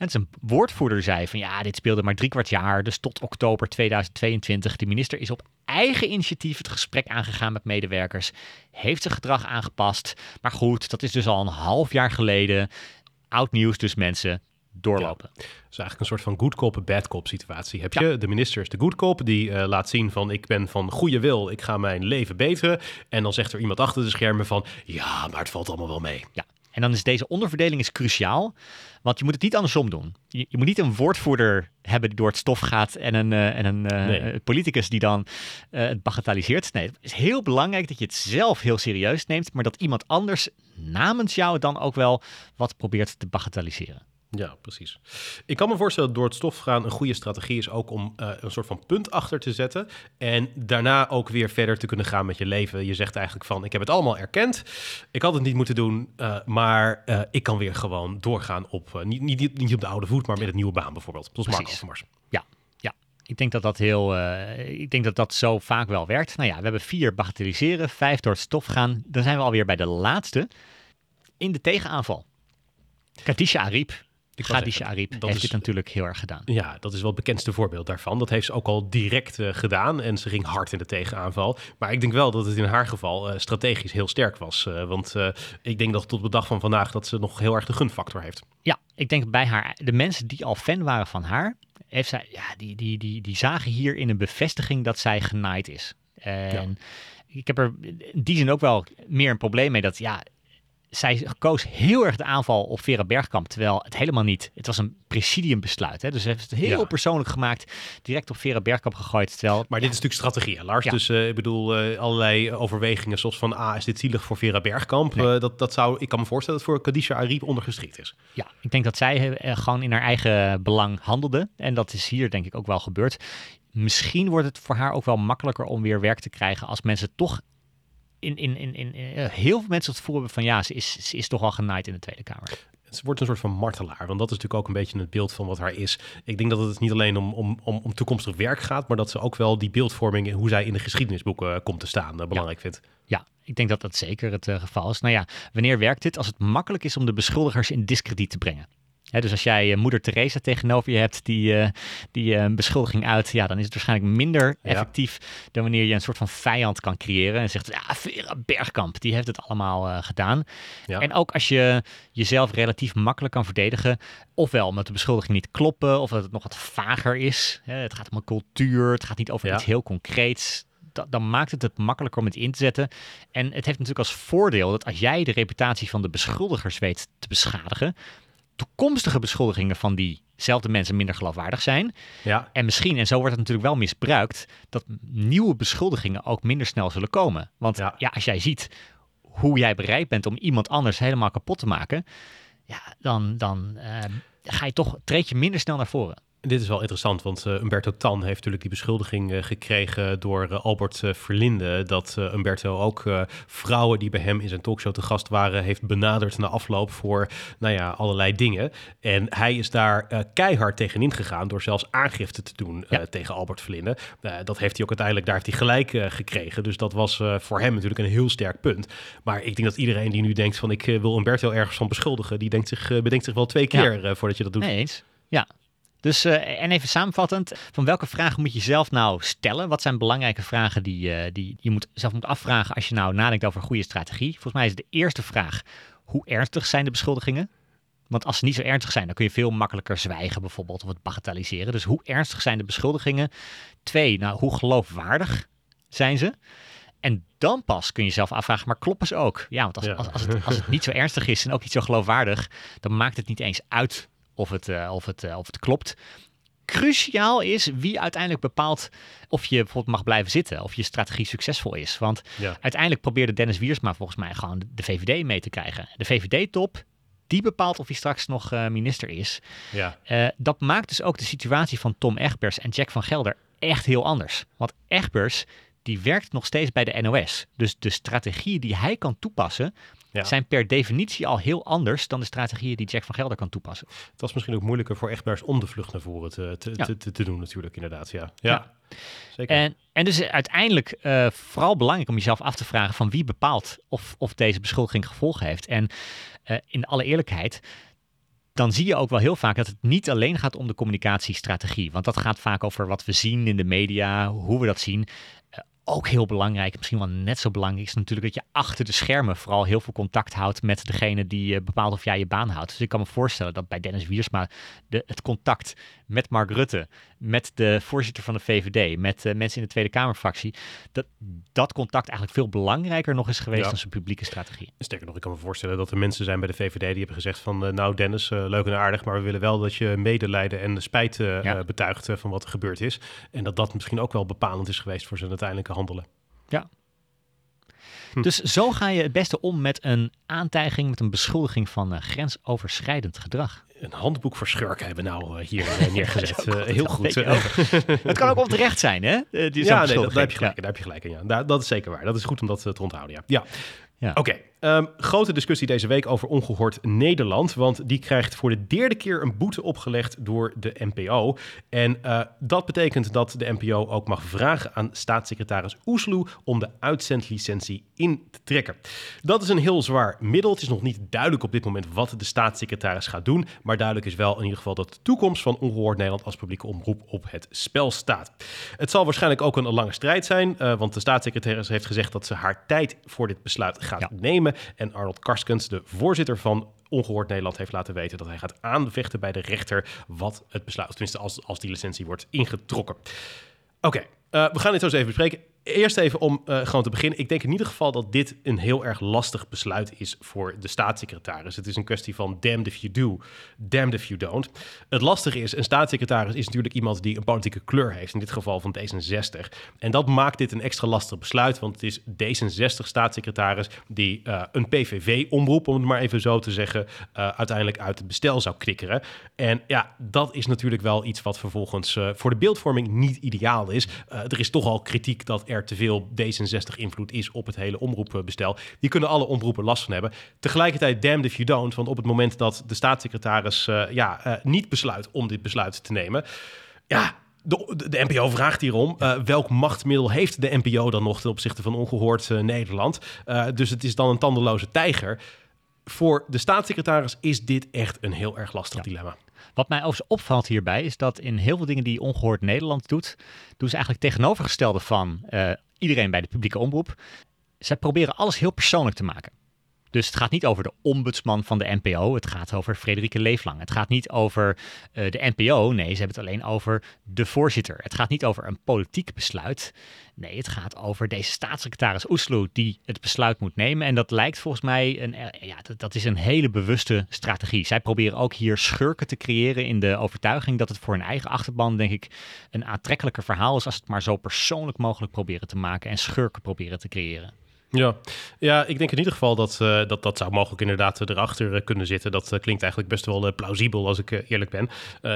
En zijn woordvoerder zei van ja, dit speelde maar drie kwart jaar, dus tot oktober 2022. De minister is op eigen initiatief het gesprek aangegaan met medewerkers, heeft zijn gedrag aangepast. Maar goed, dat is dus al een half jaar geleden. Oud nieuws, dus mensen doorlopen. Ja. is eigenlijk een soort van good cop, bad cop situatie. Heb je de minister is de good cop, die uh, laat zien van ik ben van goede wil, ik ga mijn leven beteren. En dan zegt er iemand achter de schermen van ja, maar het valt allemaal wel mee. Ja, en dan is deze onderverdeling is cruciaal, want je moet het niet andersom doen. Je, je moet niet een woordvoerder hebben die door het stof gaat en een, uh, en een uh, politicus die dan uh, het bagatelliseert. Nee, het is heel belangrijk dat je het zelf heel serieus neemt, maar dat iemand anders namens jou dan ook wel wat probeert te bagatelliseren. Ja, precies. Ik kan me voorstellen dat door het stof gaan een goede strategie is ook om uh, een soort van punt achter te zetten. En daarna ook weer verder te kunnen gaan met je leven. Je zegt eigenlijk van, ik heb het allemaal erkend. Ik had het niet moeten doen, uh, maar uh, ik kan weer gewoon doorgaan op, niet, niet, niet op de oude voet, maar met een nieuwe baan bijvoorbeeld. Zoals. Ja, ja. Ik denk dat dat heel, ik denk dat dat zo vaak wel werkt. Nou ja, we hebben vier bagatelliseren, vijf door het stof gaan. Dan zijn we alweer bij de laatste. In de tegenaanval. Katisha Ariep, Khadija Arib heeft is, dit natuurlijk heel erg gedaan. Ja, dat is wel het bekendste voorbeeld daarvan. Dat heeft ze ook al direct uh, gedaan en ze ging hard in de tegenaanval. Maar ik denk wel dat het in haar geval uh, strategisch heel sterk was. Uh, want ik denk dat tot de dag van vandaag dat ze nog heel erg de gunfactor heeft. Ja, ik denk bij haar, de mensen die al fan waren van haar, heeft zij, ja, die, die, die, die zagen hier in een bevestiging dat zij genaaid is. En ik heb er in die zin ook wel meer een probleem mee dat, ja, zij koos heel erg de aanval op Vera Bergkamp, terwijl het helemaal niet. Het was een presidiumbesluit. Hè? Dus ze heeft het heel persoonlijk gemaakt, direct op Vera Bergkamp gegooid. Terwijl, maar dit is natuurlijk strategie, Lars. Dus uh, ik bedoel, uh, allerlei overwegingen zoals van, ah, is dit zielig voor Vera Bergkamp? Nee. Uh, dat, dat zou, ik kan me voorstellen dat voor Kadisha Ariep ondergeschikt is. Ja, ik denk dat zij gewoon in haar eigen belang handelde. En dat is hier denk ik ook wel gebeurd. Misschien wordt het voor haar ook wel makkelijker om weer werk te krijgen als mensen toch in, in, in, in, heel veel mensen het voelen van ja, ze is, ze is toch al genaaid in de Tweede Kamer. Ze wordt een soort van martelaar, want dat is natuurlijk ook een beetje het beeld van wat haar is. Ik denk dat het niet alleen om, om, om, om toekomstig werk gaat, maar dat ze ook wel die beeldvorming, hoe zij in de geschiedenisboeken uh, komt te staan, uh, belangrijk vindt. Ja, ik denk dat dat zeker het uh, geval is. Nou ja, wanneer werkt dit? Als het makkelijk is om de beschuldigers in discrediet te brengen dus als jij uh, moeder Teresa tegenover je hebt die, uh, die uh, een beschuldiging uit, ja, dan is het waarschijnlijk minder effectief dan wanneer je een soort van vijand kan creëren en zegt, ja, Vera Bergkamp, die heeft het allemaal gedaan. Ja. En ook als je jezelf relatief makkelijk kan verdedigen, ofwel omdat de beschuldiging niet kloppen, of dat het nog wat vager is. Hè, het gaat om een cultuur, het gaat niet over iets heel concreets dan maakt het het makkelijker om het in te zetten. En het heeft natuurlijk als voordeel dat als jij de reputatie van de beschuldigers weet te beschadigen, toekomstige beschuldigingen van diezelfde mensen minder geloofwaardig zijn. Ja. En misschien, en zo wordt het natuurlijk wel misbruikt, dat nieuwe beschuldigingen ook minder snel zullen komen. Want ja, ja als jij ziet hoe jij bereid bent om iemand anders helemaal kapot te maken, ja, dan, dan uh, ga je toch, treed je minder snel naar voren. Dit is wel interessant, want uh, Umberto Tan heeft natuurlijk die beschuldiging uh, gekregen door uh, Albert Verlinde. Dat Umberto ook vrouwen die bij hem in zijn talkshow te gast waren, heeft benaderd na afloop voor nou ja, allerlei dingen. En hij is daar keihard tegenin gegaan door zelfs aangifte te doen tegen Albert Verlinde. dat heeft hij ook uiteindelijk, daar heeft hij gelijk gekregen. Dus dat was voor hem natuurlijk een heel sterk punt. Maar ik denk dat iedereen die nu denkt van ik wil Umberto ergens van beschuldigen, die denkt zich, bedenkt zich wel twee keer voordat je dat doet. Nee eens. Ja, dus, uh, en even samenvattend, van welke vragen moet je zelf nou stellen? Wat zijn belangrijke vragen die, uh, die je moet, zelf moet afvragen als je nou nadenkt over een goede strategie? Volgens mij is de eerste vraag, hoe ernstig zijn de beschuldigingen? Want als ze niet zo ernstig zijn, dan kun je veel makkelijker zwijgen bijvoorbeeld of het bagatelliseren. Dus hoe ernstig zijn de beschuldigingen? Twee, nou, hoe geloofwaardig zijn ze? En dan pas kun je jezelf afvragen, maar kloppen ze ook? Ja, want als, als, als, het, als het niet zo ernstig is en ook niet zo geloofwaardig, dan maakt het niet eens uit of het, uh, of het, uh, of het klopt. Cruciaal is wie uiteindelijk bepaalt of je bijvoorbeeld mag blijven zitten, of je strategie succesvol is. Want uiteindelijk probeerde Dennis Wiersma volgens mij gewoon de VVD mee te krijgen. De VVD-top, die bepaalt of hij straks nog uh, minister is. Ja. dat maakt dus ook de situatie van Tom Egbers en Jack van Gelder echt heel anders. Want Egbers, die werkt nog steeds bij de NOS. Dus de strategie die hij kan toepassen, zijn per definitie al heel anders dan de strategieën die Jack van Gelder kan toepassen. Het was misschien ook moeilijker voor Egbers om de vlucht naar voren te, te, te, te, doen natuurlijk, inderdaad. Ja, ja. zeker. En, en dus uiteindelijk uh, vooral belangrijk om jezelf af te vragen van wie bepaalt of, of deze beschuldiging gevolgen heeft. En uh, in alle eerlijkheid, dan zie je ook wel heel vaak dat het niet alleen gaat om de communicatiestrategie. Want dat gaat vaak over wat we zien in de media, hoe we dat zien ook heel belangrijk, misschien wel net zo belangrijk, is natuurlijk dat je achter de schermen vooral heel veel contact houdt met degene die uh, bepaalt of jij je baan houdt. Dus ik kan me voorstellen dat bij Dennis Wiersma de, het contact met Mark Rutte, met de voorzitter van de VVD, met uh, mensen in de Tweede Kamerfractie, dat dat contact eigenlijk veel belangrijker nog is geweest dan zijn publieke strategie. Sterker nog, ik kan me voorstellen dat er mensen zijn bij de VVD die hebben gezegd van, uh, nou Dennis, leuk en aardig, maar we willen wel dat je medelijden en spijt ja. betuigt van wat er gebeurd is. En dat dat misschien ook wel bepalend is geweest voor zijn uiteindelijke handelen. Ja. Hm. Dus zo ga je het beste om met een aantijging, met een beschuldiging van uh, grensoverschrijdend gedrag. Een handboek voor schurken hebben we nou uh, hier uh, neergezet. heel goed. het kan ook onterecht zijn, hè? Die ja, nee, daar heb je gelijk, daar heb je gelijk in. Ja. dat is zeker waar. Dat is goed om dat te onthouden. Ja. ja. Ja. Oké, ehm, grote discussie deze week over ongehoord Nederland. Want die krijgt voor de derde keer een boete opgelegd door de NPO. En uh, dat betekent dat de NPO ook mag vragen aan staatssecretaris Oesloe om de uitzendlicentie in te trekken. Dat is een heel zwaar middel. Het is nog niet duidelijk op dit moment wat de staatssecretaris gaat doen. Maar duidelijk is wel in ieder geval dat de toekomst van ongehoord Nederland als publieke omroep op het spel staat. Het zal waarschijnlijk ook een lange strijd zijn. Uh, want de staatssecretaris heeft gezegd dat ze haar tijd voor dit besluit gaat nemen. En Arnold Karskens, de voorzitter van Ongehoord Nederland, heeft laten weten dat hij gaat aanvechten bij de rechter wat het besluit, tenminste als, als die licentie wordt ingetrokken. Oké, eh, we gaan dit zo eens even bespreken. Eerst even om uh, gewoon te beginnen. Ik denk in ieder geval dat dit een heel erg lastig besluit is voor de staatssecretaris. Het is een kwestie van damned if you do, damned if you don't. Het lastige is, een staatssecretaris is natuurlijk iemand die een politieke kleur heeft. In dit geval van D66. En dat maakt dit een extra lastig besluit. Want het is D66-staatssecretaris die uh, een PVV-omroep, om het maar even zo te zeggen, uh, uiteindelijk uit het bestel zou knikkeren. En ja, dat is natuurlijk wel iets wat vervolgens voor de beeldvorming niet ideaal is. er is toch al kritiek dat er te veel D66-invloed is op het hele omroepbestel. Die kunnen alle omroepen last van hebben. Tegelijkertijd, damned if you don't, want op het moment dat de staatssecretaris uh, ja, uh, niet besluit om dit besluit te nemen, ja, de, de, NPO vraagt hierom. Uh, welk machtsmiddel heeft de NPO dan nog ten opzichte van ongehoord Nederland? dus het is dan een tandeloze tijger. Voor de staatssecretaris is dit echt een heel erg lastig dilemma. Wat mij overigens opvalt hierbij is dat in heel veel dingen die Ongehoord Nederland doet, doen ze eigenlijk tegenovergestelde van uh, iedereen bij de publieke omroep. Zij proberen alles heel persoonlijk te maken. Dus het gaat niet over de ombudsman van de NPO. Het gaat over Frederike Leeflang. Het gaat niet over uh, de NPO. Nee, ze hebben het alleen over de voorzitter. Het gaat niet over een politiek besluit. Nee, het gaat over deze staatssecretaris Oesloe die het besluit moet nemen. En dat lijkt volgens mij, een, eh, ja, dat is een hele bewuste strategie. Zij proberen ook hier schurken te creëren in de overtuiging dat het voor hun eigen achterban, denk ik, een aantrekkelijker verhaal is als het maar zo persoonlijk mogelijk proberen te maken en schurken proberen te creëren. Ja. ja, ik denk in ieder geval dat uh, dat, dat zou mogelijk inderdaad erachter uh, kunnen zitten. Dat uh, klinkt eigenlijk best wel plausibel als ik eerlijk ben.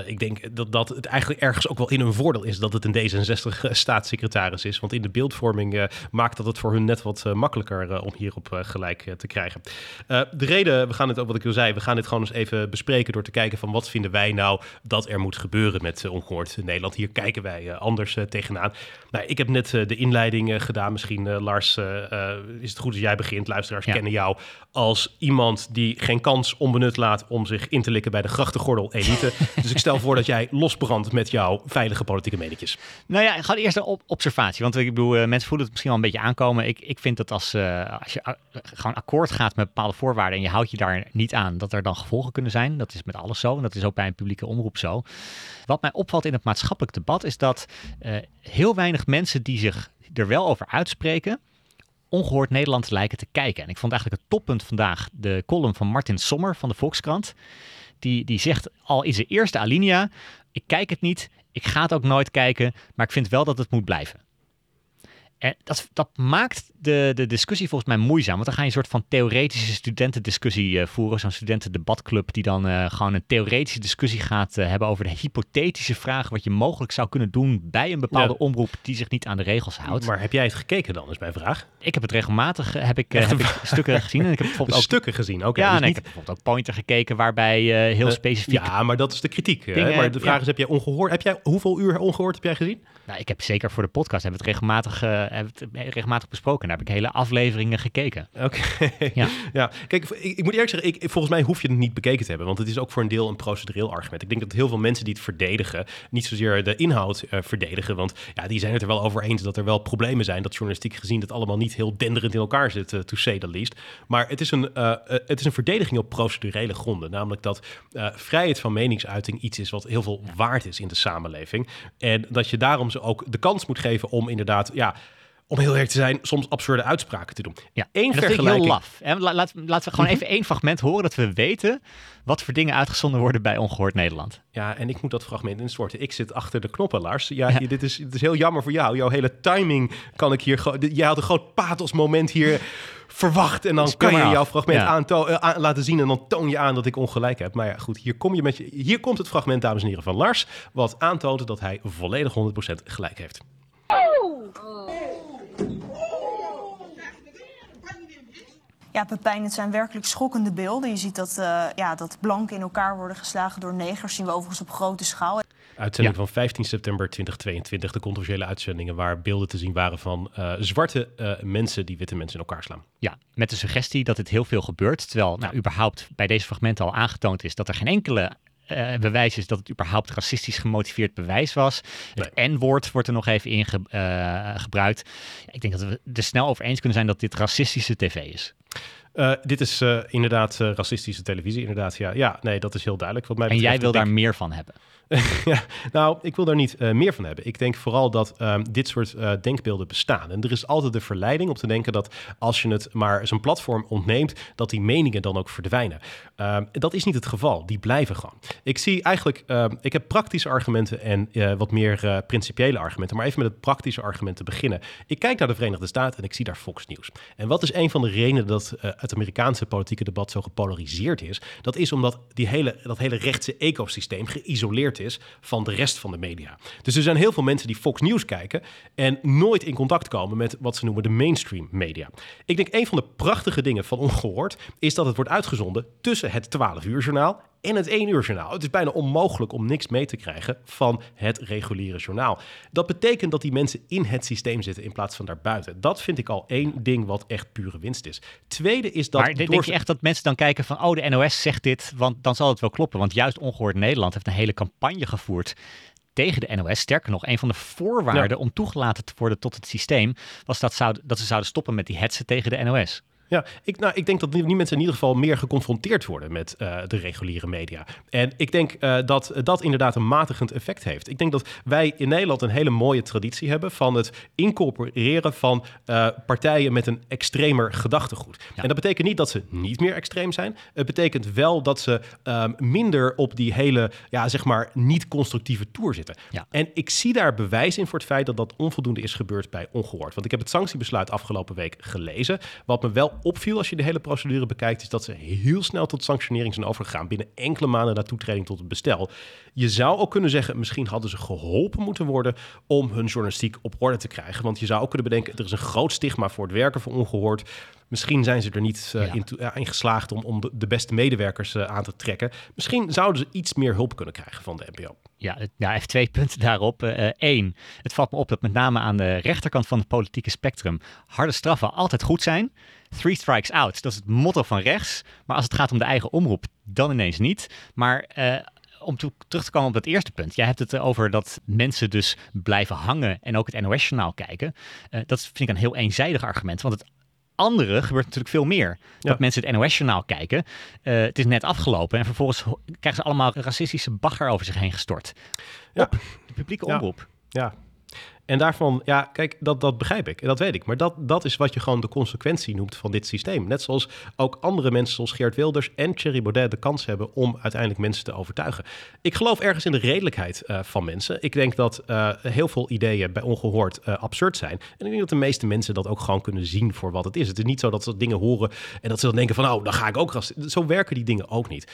ik denk dat, dat het eigenlijk ergens ook wel in hun voordeel is dat het een D66-staatssecretaris is. Want in de beeldvorming maakt dat het voor hun net wat makkelijker om hierop gelijk te krijgen. de reden, we gaan het ook wat ik al zei, we gaan dit gewoon eens even bespreken door te kijken van wat vinden wij nou dat er moet gebeuren met Ongehoord Nederland. Hier kijken wij anders tegenaan. Nou, ik heb net de inleiding gedaan. Misschien Lars is het goed als jij begint. Luisteraars kennen jou als iemand die geen kans onbenut laat om zich in te likken bij de grachtengordel elite. dus ik stel voor dat jij losbrandt met jouw veilige politieke menetjes. Nou ja, ga eerst een observatie. Want ik bedoel, uh, mensen voelen het misschien wel een beetje aankomen. Ik, ik vind dat als, uh, als je uh, gewoon akkoord gaat met bepaalde voorwaarden en je houdt je daar niet aan, dat er dan gevolgen kunnen zijn. Dat is met alles zo. En dat is ook bij een publieke omroep zo. Wat mij opvalt in het maatschappelijk debat is dat heel weinig mensen die zich er wel over uitspreken, ongehoord Nederland lijken te kijken. En ik vond eigenlijk het toppunt vandaag de column van Martin Sommer van de Volkskrant. Die, die zegt al in zijn eerste alinea, ik kijk het niet, ik ga het ook nooit kijken, maar ik vind wel dat het moet blijven. En dat, dat maakt de, de discussie volgens mij moeizaam. Want dan ga je een soort van theoretische studentendiscussie uh, voeren. Zo'n studentendebatclub die dan uh, gewoon een theoretische discussie gaat uh, hebben over de hypothetische vragen wat je mogelijk zou kunnen doen bij een bepaalde ja. omroep die zich niet aan de regels houdt. Maar heb jij het gekeken dan, is mijn vraag? Ik heb het regelmatig heb ik, heb ik stukken gezien. En ik heb bijvoorbeeld ook stukken gezien, oké. Okay, ja, dus nee, niet... ik heb bijvoorbeeld ook Pointer gekeken waarbij heel specifiek... Ja, maar dat is de kritiek. Dingen, maar de vraag ja. is, heb jij ongehoord? Heb jij, hoeveel uur ongehoord heb jij gezien? Nou, ik heb zeker voor de podcast hebben het regelmatig, hebben het regelmatig besproken. Daar heb ik hele afleveringen gekeken. Oké. Ja. ja. Kijk, ik, ik, moet eerlijk zeggen, ik, volgens mij hoef je het niet bekeken te hebben. Want het is ook voor een deel een procedureel argument. Ik denk dat heel veel mensen die het verdedigen, niet zozeer de inhoud uh, verdedigen. Want ja, die zijn het er wel over eens dat er wel problemen zijn. Dat journalistiek gezien het allemaal niet heel denderend in elkaar zit, uh, to say the least. Maar het is, een, uh, het is een verdediging op procedurele gronden. Namelijk dat vrijheid van meningsuiting iets is wat heel veel waard is in de samenleving. En dat je daarom ze ook de kans moet geven om inderdaad, ja om heel erg te zijn, soms absurde uitspraken te doen. Ja, Eén dat vergelijking... vind ik heel laf. En laat, laten we gewoon even één fragment horen, dat we weten wat voor dingen uitgezonden worden bij Ongehoord Nederland. Ja, en ik moet dat fragment instorten. Ik zit achter de knoppen, Lars. Ja, ja. dit, is, dit is heel jammer voor jou. Jouw hele timing kan ik hier... Jij had een groot pathos moment hier verwacht. En dan kan je jouw fragment ja. uh, aan, laten zien en dan toon je aan dat ik ongelijk heb. Maar ja, goed, hier, kom je met je, hier komt het fragment, dames en heren, van Lars. Wat aantoont dat hij volledig 100% gelijk heeft. Oh. Ja, Pepijn, het zijn werkelijk schokkende beelden. Je ziet dat, uh, ja, dat blanken in elkaar worden geslagen door negers. zien we overigens op grote schaal. Uitzending ja. van 15 september 2022, de controversiële uitzendingen waar beelden te zien waren van uh, zwarte uh, mensen die witte mensen in elkaar slaan. Ja, met de suggestie dat het heel veel gebeurt. Terwijl nou, überhaupt bij deze fragmenten al aangetoond is dat er geen enkele uh, bewijs is dat het überhaupt racistisch gemotiveerd bewijs was. Het N-woord wordt er nog even in ge, uh, gebruikt. Ja, ik denk dat we er snel over eens kunnen zijn dat dit racistische tv is. Uh, dit is inderdaad racistische televisie, inderdaad. Ja. ja, nee, dat is heel duidelijk. Wat mij en jij wil daar meer van hebben? ja, nou, ik wil daar niet uh, meer van hebben. Ik denk vooral dat um, dit soort uh, denkbeelden bestaan. En er is altijd de verleiding om te denken dat als je het maar zijn platform ontneemt, dat die meningen dan ook verdwijnen. Um, dat is niet het geval. Die blijven gewoon. Ik zie eigenlijk, um, ik heb praktische argumenten en uh, wat meer principiële argumenten. Maar even met het praktische argument te beginnen. Ik kijk naar de Verenigde Staten en ik zie daar Fox News. En wat is een van de redenen dat het Amerikaanse politieke debat zo gepolariseerd is? Dat is omdat die hele, dat hele rechtse ecosysteem geïsoleerd is van de rest van de media. Dus er zijn heel veel mensen die Fox News kijken en nooit in contact komen met wat ze noemen de mainstream media. Ik denk een van de prachtige dingen van Ongehoord is dat het wordt uitgezonden tussen het 12 uur journaal en het 1 uur journaal. Het is bijna onmogelijk om niks mee te krijgen van het reguliere journaal. Dat betekent dat die mensen in het systeem zitten in plaats van daarbuiten. Dat vind ik al één ding wat echt pure winst is. Tweede is dat... Maar denk je echt dat mensen dan kijken van... oh, de NOS zegt dit, want dan zal het wel kloppen. Want juist Ongehoord Nederland heeft een hele campagne gevoerd tegen de NOS. Sterker nog, een van de voorwaarden om toegelaten te worden tot het systeem was dat, zou, dat ze zouden stoppen met die hetsen tegen de NOS. Ja, ik, nou, ik denk dat die mensen in ieder geval meer geconfronteerd worden met uh, de reguliere media. En ik denk uh, dat dat inderdaad een matigend effect heeft. Ik denk dat wij in Nederland een hele mooie traditie hebben van het incorporeren van uh, partijen met een extremer gedachtegoed. Ja. En dat betekent niet dat ze niet meer extreem zijn. Het betekent wel dat ze um, minder op die hele, ja, zeg maar, niet-constructieve toer zitten. Ja. En ik zie daar bewijs in voor het feit dat dat onvoldoende is gebeurd bij Ongehoord. Want ik heb het sanctiebesluit afgelopen week gelezen, wat me wel opviel als je de hele procedure bekijkt, is dat ze heel snel tot sanctionering zijn overgegaan. Binnen enkele maanden na toetreding tot het bestel. Je zou ook kunnen zeggen, misschien hadden ze geholpen moeten worden om hun journalistiek op orde te krijgen. Want je zou ook kunnen bedenken, er is een groot stigma voor het werken van ongehoord. Misschien zijn ze er niet uh, ja. in, uh, in, geslaagd om, om de, de beste medewerkers uh, aan te trekken. Misschien zouden ze iets meer hulp kunnen krijgen van de NPO. Ja, ja even twee punten daarop. Eén, het valt me op dat met name aan de rechterkant van het politieke spectrum harde straffen altijd goed zijn. Three strikes out, dat is het motto van rechts. Maar als het gaat om de eigen omroep, dan ineens niet. Maar om to terug te komen op dat eerste punt. Jij hebt het over dat mensen dus blijven hangen en ook het NOS-journaal kijken. Uh, dat vind ik een heel eenzijdig argument. Want het andere gebeurt natuurlijk veel meer. Dat ja. mensen het NOS-journaal kijken. Uh, het is net afgelopen en vervolgens krijgen ze allemaal racistische bagger over zich heen gestort. Ja. Op de publieke omroep. Ja, en daarvan, ja, kijk, dat, dat begrijp ik. En dat weet ik. Maar dat, dat is wat je gewoon de consequentie noemt van dit systeem. Net zoals ook andere mensen zoals Geert Wilders en Thierry Baudet de kans hebben om uiteindelijk mensen te overtuigen. Ik geloof ergens in de redelijkheid uh, van mensen. Ik denk dat uh, heel veel ideeën bij ongehoord uh, absurd zijn. En ik denk dat de meeste mensen dat ook gewoon kunnen zien voor wat het is. Het is niet zo dat ze dingen horen en dat ze dan denken van, nou, dan ga ik ook... Zo werken die dingen ook niet.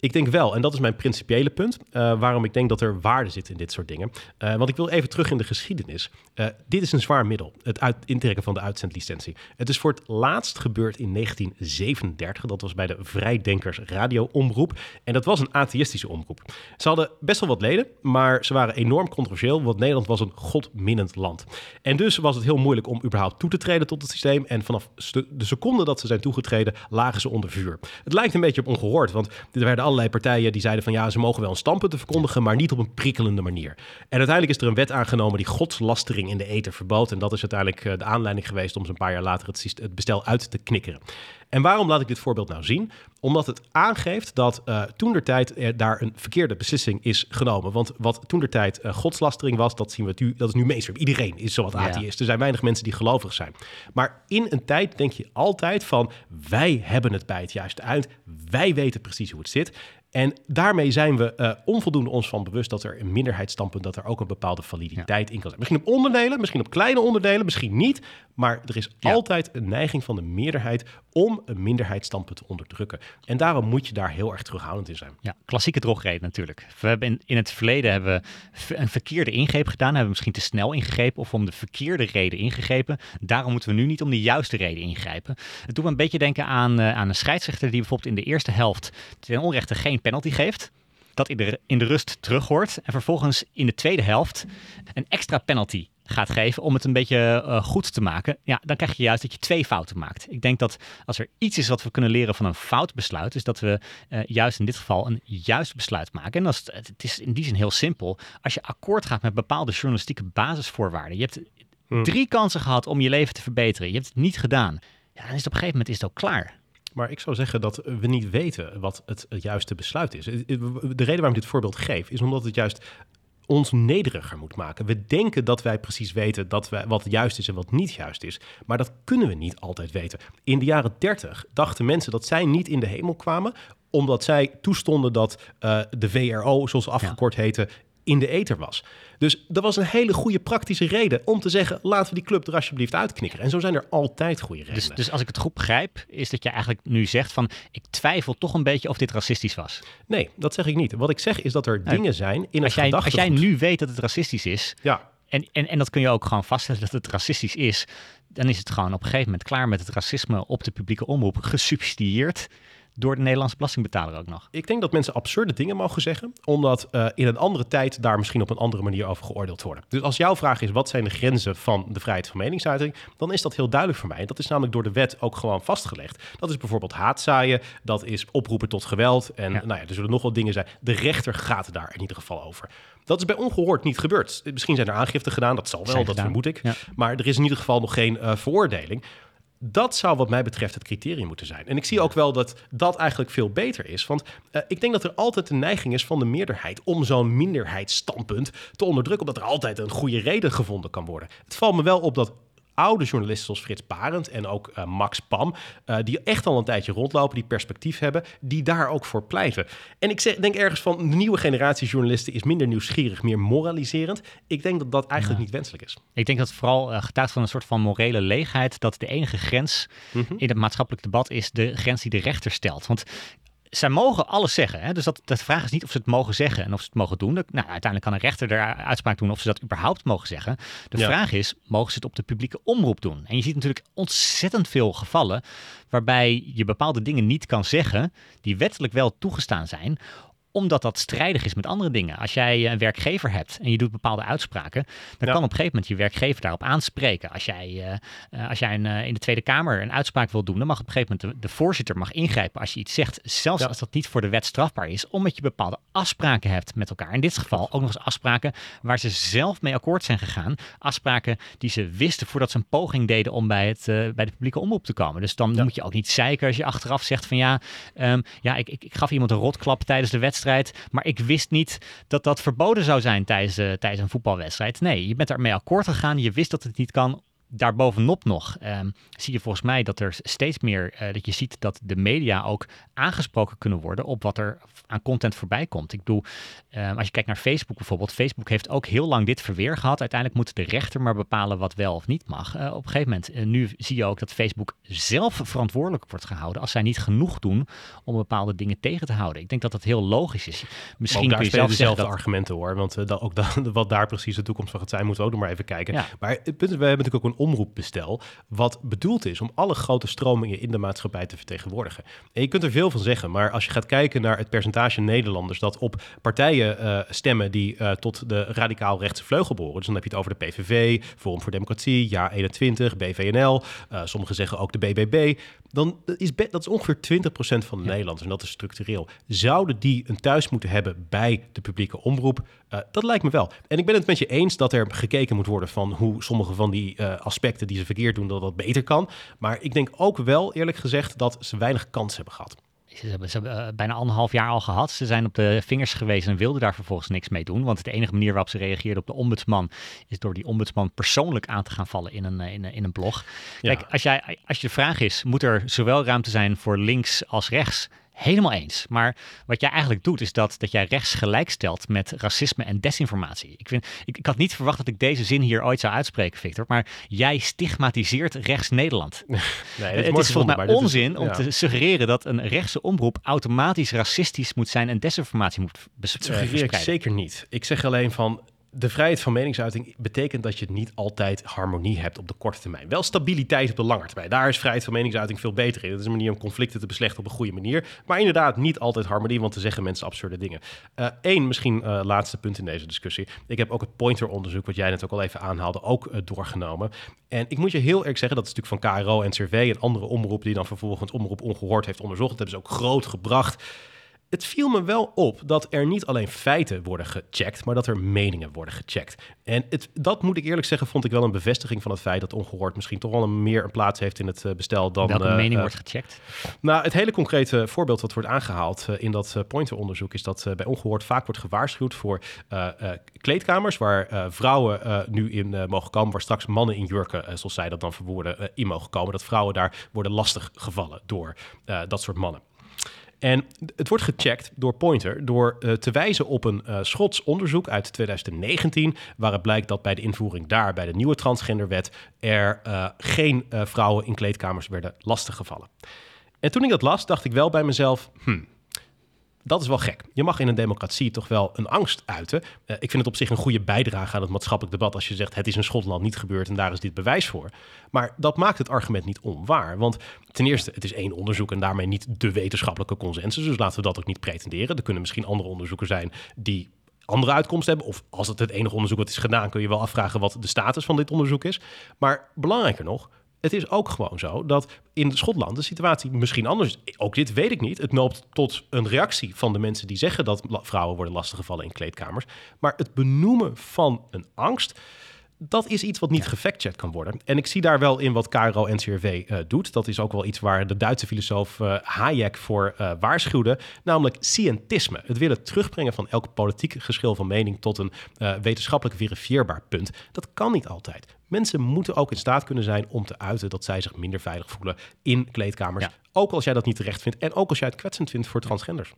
Ik denk wel, en dat is mijn principiële punt, uh, waarom ik denk dat er waarde zit in dit soort dingen. Uh, want ik wil even terug in de geschiedenis. Uh, dit is een zwaar middel, het uit, intrekken van de uitzendlicentie. Het is voor het laatst gebeurd in 1937. Dat was bij de Vrijdenkers Radio-omroep. En dat was een atheïstische omroep. Ze hadden best wel wat leden, maar ze waren enorm controversieel, want Nederland was een godminnend land. En dus was het heel moeilijk om überhaupt toe te treden tot het systeem. En vanaf de seconde dat ze zijn toegetreden, lagen ze onder vuur. Het lijkt een beetje op ongehoord, want er werden allerlei partijen die zeiden van ja, ze mogen wel een standpunt verkondigen, maar niet op een prikkelende manier. En uiteindelijk is er een wet aangenomen die godslastering in de ether verbood. En dat is uiteindelijk eh, de aanleiding geweest om ze een paar jaar later het, bestel uit te knikkeren. En waarom laat ik dit voorbeeld nou zien? Omdat het aangeeft dat uh, toen der tijd er daar een verkeerde beslissing is genomen. Want wat toen der tijd uh, godslastering was, dat zien we nu, dat is nu mainstream. Iedereen is zowat atheïst. Ja. Er zijn weinig mensen die gelovig zijn. Maar in een tijd denk je altijd van wij hebben het bij het juiste uit. Wij weten precies hoe het zit. En daarmee zijn we uh, onvoldoende ons van bewust dat er een minderheidsstandpunt, dat er ook een bepaalde validiteit ja. in kan zijn. Misschien op onderdelen, misschien op kleine onderdelen, misschien niet. Maar er is ja. altijd een neiging van de meerderheid om een minderheidsstandpunt te onderdrukken. En daarom moet je daar heel erg terughoudend in zijn. Ja, klassieke drogreden natuurlijk. We hebben in, in het verleden hebben we een verkeerde ingreep gedaan. Hebben we misschien te snel ingegrepen of om de verkeerde reden ingegrepen. Daarom moeten we nu niet om de juiste reden ingrijpen. Het doet me een beetje denken aan, uh, aan een scheidsrechter die bijvoorbeeld in de eerste helft ten onrechte geen penalty geeft dat in de, in de rust terug hoort en vervolgens in de tweede helft een extra penalty gaat geven om het een beetje uh, goed te maken, ja, dan krijg je juist dat je twee fouten maakt. Ik denk dat als er iets is wat we kunnen leren van een fout besluit, is dat we uh, juist in dit geval een juist besluit maken. En dat is, het is in die zin heel simpel. Als je akkoord gaat met bepaalde journalistieke basisvoorwaarden, je hebt hmm. drie kansen gehad om je leven te verbeteren, je hebt het niet gedaan, ja, dan is het op een gegeven moment is het ook klaar. Maar ik zou zeggen dat we niet weten wat het, het juiste besluit is. De reden waarom ik dit voorbeeld geef, is omdat het juist ons nederiger moet maken. We denken dat wij precies weten dat wij, wat juist is en wat niet juist is. Maar dat kunnen we niet altijd weten. In de jaren 30 dachten mensen dat zij niet in de hemel kwamen omdat zij toestonden dat uh, de VRO, zoals ze afgekort ja. heette, in de ether was. Dus dat was een hele goede praktische reden om te zeggen: laten we die club er alsjeblieft uitknikken. En zo zijn er altijd goede dus- redenen. Dus, dus als ik het goed begrijp, is dat je eigenlijk nu zegt van ik twijfel toch een beetje of dit racistisch was. Nee, dat zeg ik niet. Wat ik zeg is dat er dingen zijn in als het jij, Als jij nu weet dat het racistisch is, ja. en, en, en dat kun je ook gewoon vaststellen dat het racistisch is, dan is het gewoon op een gegeven moment klaar met het racisme op de publieke omroep, gesubsidieerd door de Nederlandse belastingbetaler ook nog. Ik denk dat mensen absurde dingen mogen zeggen, omdat uh, in een andere tijd daar misschien op een andere manier over geoordeeld worden. Dus als jouw vraag is, wat zijn de grenzen van de vrijheid van meningsuiting, dan is dat heel duidelijk voor mij. Dat is namelijk door de wet ook gewoon vastgelegd. Dat is bijvoorbeeld haatzaaien, dat is oproepen tot geweld en nou ja, er zullen nog wel dingen zijn. De rechter gaat daar in ieder geval over. Dat is bij ongehoord niet gebeurd. Misschien zijn er aangiften gedaan, dat zal wel, dat vermoed ik. Maar er is in ieder geval nog geen uh, veroordeling. Dat zou wat mij betreft het criterium moeten zijn. En ik zie ook wel dat dat eigenlijk veel beter is. Want uh, ik denk dat er altijd de neiging is van de meerderheid om zo'n minderheidsstandpunt te onderdrukken, omdat er altijd een goede reden gevonden kan worden. Het valt me wel op dat oude journalisten zoals Frits Barend en ook uh, Max Pam, uh, die echt al een tijdje rondlopen, die perspectief hebben, die daar ook voor pleiten. En ik zeg, denk ergens van de nieuwe generatie journalisten is minder nieuwsgierig, meer moraliserend. Ik denk dat dat eigenlijk ja. niet wenselijk is. Ik denk dat het vooral uh, getuigt van een soort van morele leegheid, dat de enige grens mm -hmm. in het maatschappelijk debat is de grens die de rechter stelt. Want zij mogen alles zeggen. Hè? Dus dat, de vraag is niet of ze het mogen zeggen en of ze het mogen doen. Nou, uiteindelijk kan een rechter er uitspraak doen of ze dat überhaupt mogen zeggen. De ja. vraag is, mogen ze het op de publieke omroep doen? En je ziet natuurlijk ontzettend veel gevallen waarbij je bepaalde dingen niet kan zeggen die wettelijk wel toegestaan zijn omdat dat strijdig is met andere dingen. Als jij een werkgever hebt en je doet bepaalde uitspraken, dan ja. kan op een gegeven moment je werkgever daarop aanspreken. Als jij, uh, als jij een, uh, in de Tweede Kamer een uitspraak wil doen, dan mag op een gegeven moment de, de voorzitter mag ingrijpen als je iets zegt, zelfs ja. als dat niet voor de wet strafbaar is, omdat je bepaalde afspraken hebt met elkaar. In dit geval ook nog eens afspraken waar ze zelf mee akkoord zijn gegaan. Afspraken die ze wisten voordat ze een poging deden om bij, het, uh, bij de publieke omroep te komen. Dus dan ja. moet je ook niet zeiken als je achteraf zegt van ja, um, ja ik, ik, ik gaf iemand een rotklap tijdens de wedstrijd. Maar ik wist niet dat dat verboden zou zijn tijdens, uh, tijdens een voetbalwedstrijd. Nee, je bent ermee akkoord gegaan. Je wist dat het niet kan daarbovenop nog um, zie je volgens mij dat er steeds meer, uh, dat je ziet dat de media ook aangesproken kunnen worden op wat er aan content voorbij komt. Ik bedoel, um, als je kijkt naar Facebook bijvoorbeeld, Facebook heeft ook heel lang dit verweer gehad. Uiteindelijk moet de rechter maar bepalen wat wel of niet mag. Uh, op een gegeven moment, uh, nu zie je ook dat Facebook zelf verantwoordelijk wordt gehouden als zij niet genoeg doen om bepaalde dingen tegen te houden. Ik denk dat dat heel logisch is. Misschien kun je zelf dezelfde dat... argumenten hoor, want dat, ook dat, wat daar precies de toekomst van gaat zijn, moeten we ook nog maar even kijken. Ja. Maar het punt is, we hebben natuurlijk ook een omroepbestel, wat bedoeld is om alle grote stromingen in de maatschappij te vertegenwoordigen. En je kunt er veel van zeggen, maar als je gaat kijken naar het percentage Nederlanders dat op partijen uh, stemmen die uh, tot de radicaal rechtse vleugel behoren, dus dan heb je het over de PVV, Forum voor Democratie, Ja 21, BVNL, uh, sommigen zeggen ook de BBB, dan is dat is ongeveer 20% van de ja. Nederlanders en dat is structureel. Zouden die een thuis moeten hebben bij de publieke omroep? Dat lijkt me wel. En ik ben het met je eens dat er gekeken moet worden van hoe sommige van die aspecten die ze verkeerd doen, dat dat beter kan. Maar ik denk ook wel, eerlijk gezegd, dat ze weinig kans hebben gehad. Ze hebben, ze hebben uh, bijna anderhalf jaar al gehad. Ze zijn op de vingers geweest en wilden daar vervolgens niks mee doen. Want de enige manier waarop ze reageerden op de ombudsman... is door die ombudsman persoonlijk aan te gaan vallen in een, in een, in een blog. Kijk, ja. als, jij, als je de vraag is... moet er zowel ruimte zijn voor links als rechts... Helemaal eens. Maar wat jij eigenlijk doet, is dat, dat jij rechts gelijkstelt met racisme en desinformatie. Ik, vind, ik, ik had niet verwacht dat ik deze zin hier ooit zou uitspreken, Victor. Maar jij stigmatiseert rechts Nederland. Nee, het is, is volgens mij onzin is, ja. om te suggereren dat een rechtse omroep automatisch racistisch moet zijn en desinformatie moet bes dat suggereer ik zeker niet. Ik zeg alleen van de vrijheid van meningsuiting betekent dat je niet altijd harmonie hebt op de korte termijn. Wel stabiliteit op de lange termijn. Daar is vrijheid van meningsuiting veel beter in. Dat is een manier om conflicten te beslechten op een goede manier. Maar inderdaad, niet altijd harmonie, want te zeggen mensen absurde dingen. Eén, uh, misschien uh, laatste punt in deze discussie. Ik heb ook het pointer-onderzoek, wat jij net ook al even aanhaalde, ook uh, doorgenomen. En ik moet je heel eerlijk zeggen, dat is natuurlijk van KRO en CRV en andere omroepen die dan vervolgens omroep ongehoord heeft onderzocht. Dat hebben ze ook groot gebracht het viel me wel op dat er niet alleen feiten worden gecheckt, maar dat er meningen worden gecheckt. En het, dat moet ik eerlijk zeggen, vond ik wel een bevestiging van het feit dat ongehoord misschien toch wel een meer een plaats heeft in het uh, bestel dan. Welke uh, mening uh, wordt gecheckt? Nou, het hele concrete voorbeeld wat wordt aangehaald in dat Pointer-onderzoek is dat bij ongehoord vaak wordt gewaarschuwd voor kleedkamers waar vrouwen nu in mogen komen, waar straks mannen in jurken, zoals zij dat dan verwoorden, in mogen komen. Dat vrouwen daar worden lastig gevallen door dat soort mannen. En het wordt gecheckt door Pointer door uh, te wijzen op een uh, Schots onderzoek uit 2019, waaruit blijkt dat bij de invoering daar, bij de nieuwe transgenderwet, er uh, geen vrouwen in kleedkamers werden lastiggevallen. En toen ik dat las, dacht ik wel bij mezelf, hmm, dat is wel gek. Je mag in een democratie toch wel een angst uiten. Uh, ik vind het op zich een goede bijdrage aan het maatschappelijk debat als je zegt het is in Schotland niet gebeurd en daar is dit bewijs voor. Maar dat maakt het argument niet onwaar. Want ten eerste, het is één onderzoek en daarmee niet de wetenschappelijke consensus. Dus laten we dat ook niet pretenderen. Er kunnen misschien andere onderzoeken zijn die andere uitkomsten hebben. Of als het het enige onderzoek wat is gedaan, kun je wel afvragen wat de status van dit onderzoek is. Maar belangrijker nog, het is ook gewoon zo dat in Schotland de situatie misschien anders is. Ook dit weet ik niet. Het loopt tot een reactie van de mensen die zeggen dat vrouwen worden lastiggevallen in kleedkamers. Maar het benoemen van een angst, dat is iets wat niet ja. gefactcheckt kan worden. En ik zie daar wel in wat KRO NCRV uh, doet. Dat is ook wel iets waar de Duitse filosoof uh, Hayek voor uh, waarschuwde. Namelijk scientisme. Het willen terugbrengen van elk politiek geschil van mening tot een wetenschappelijk verifieerbaar punt. Dat kan niet altijd. Mensen moeten ook in staat kunnen zijn om te uiten dat zij zich minder veilig voelen in kleedkamers. Ja. Ook als jij dat niet terecht vindt en ook als jij het kwetsend vindt voor transgenders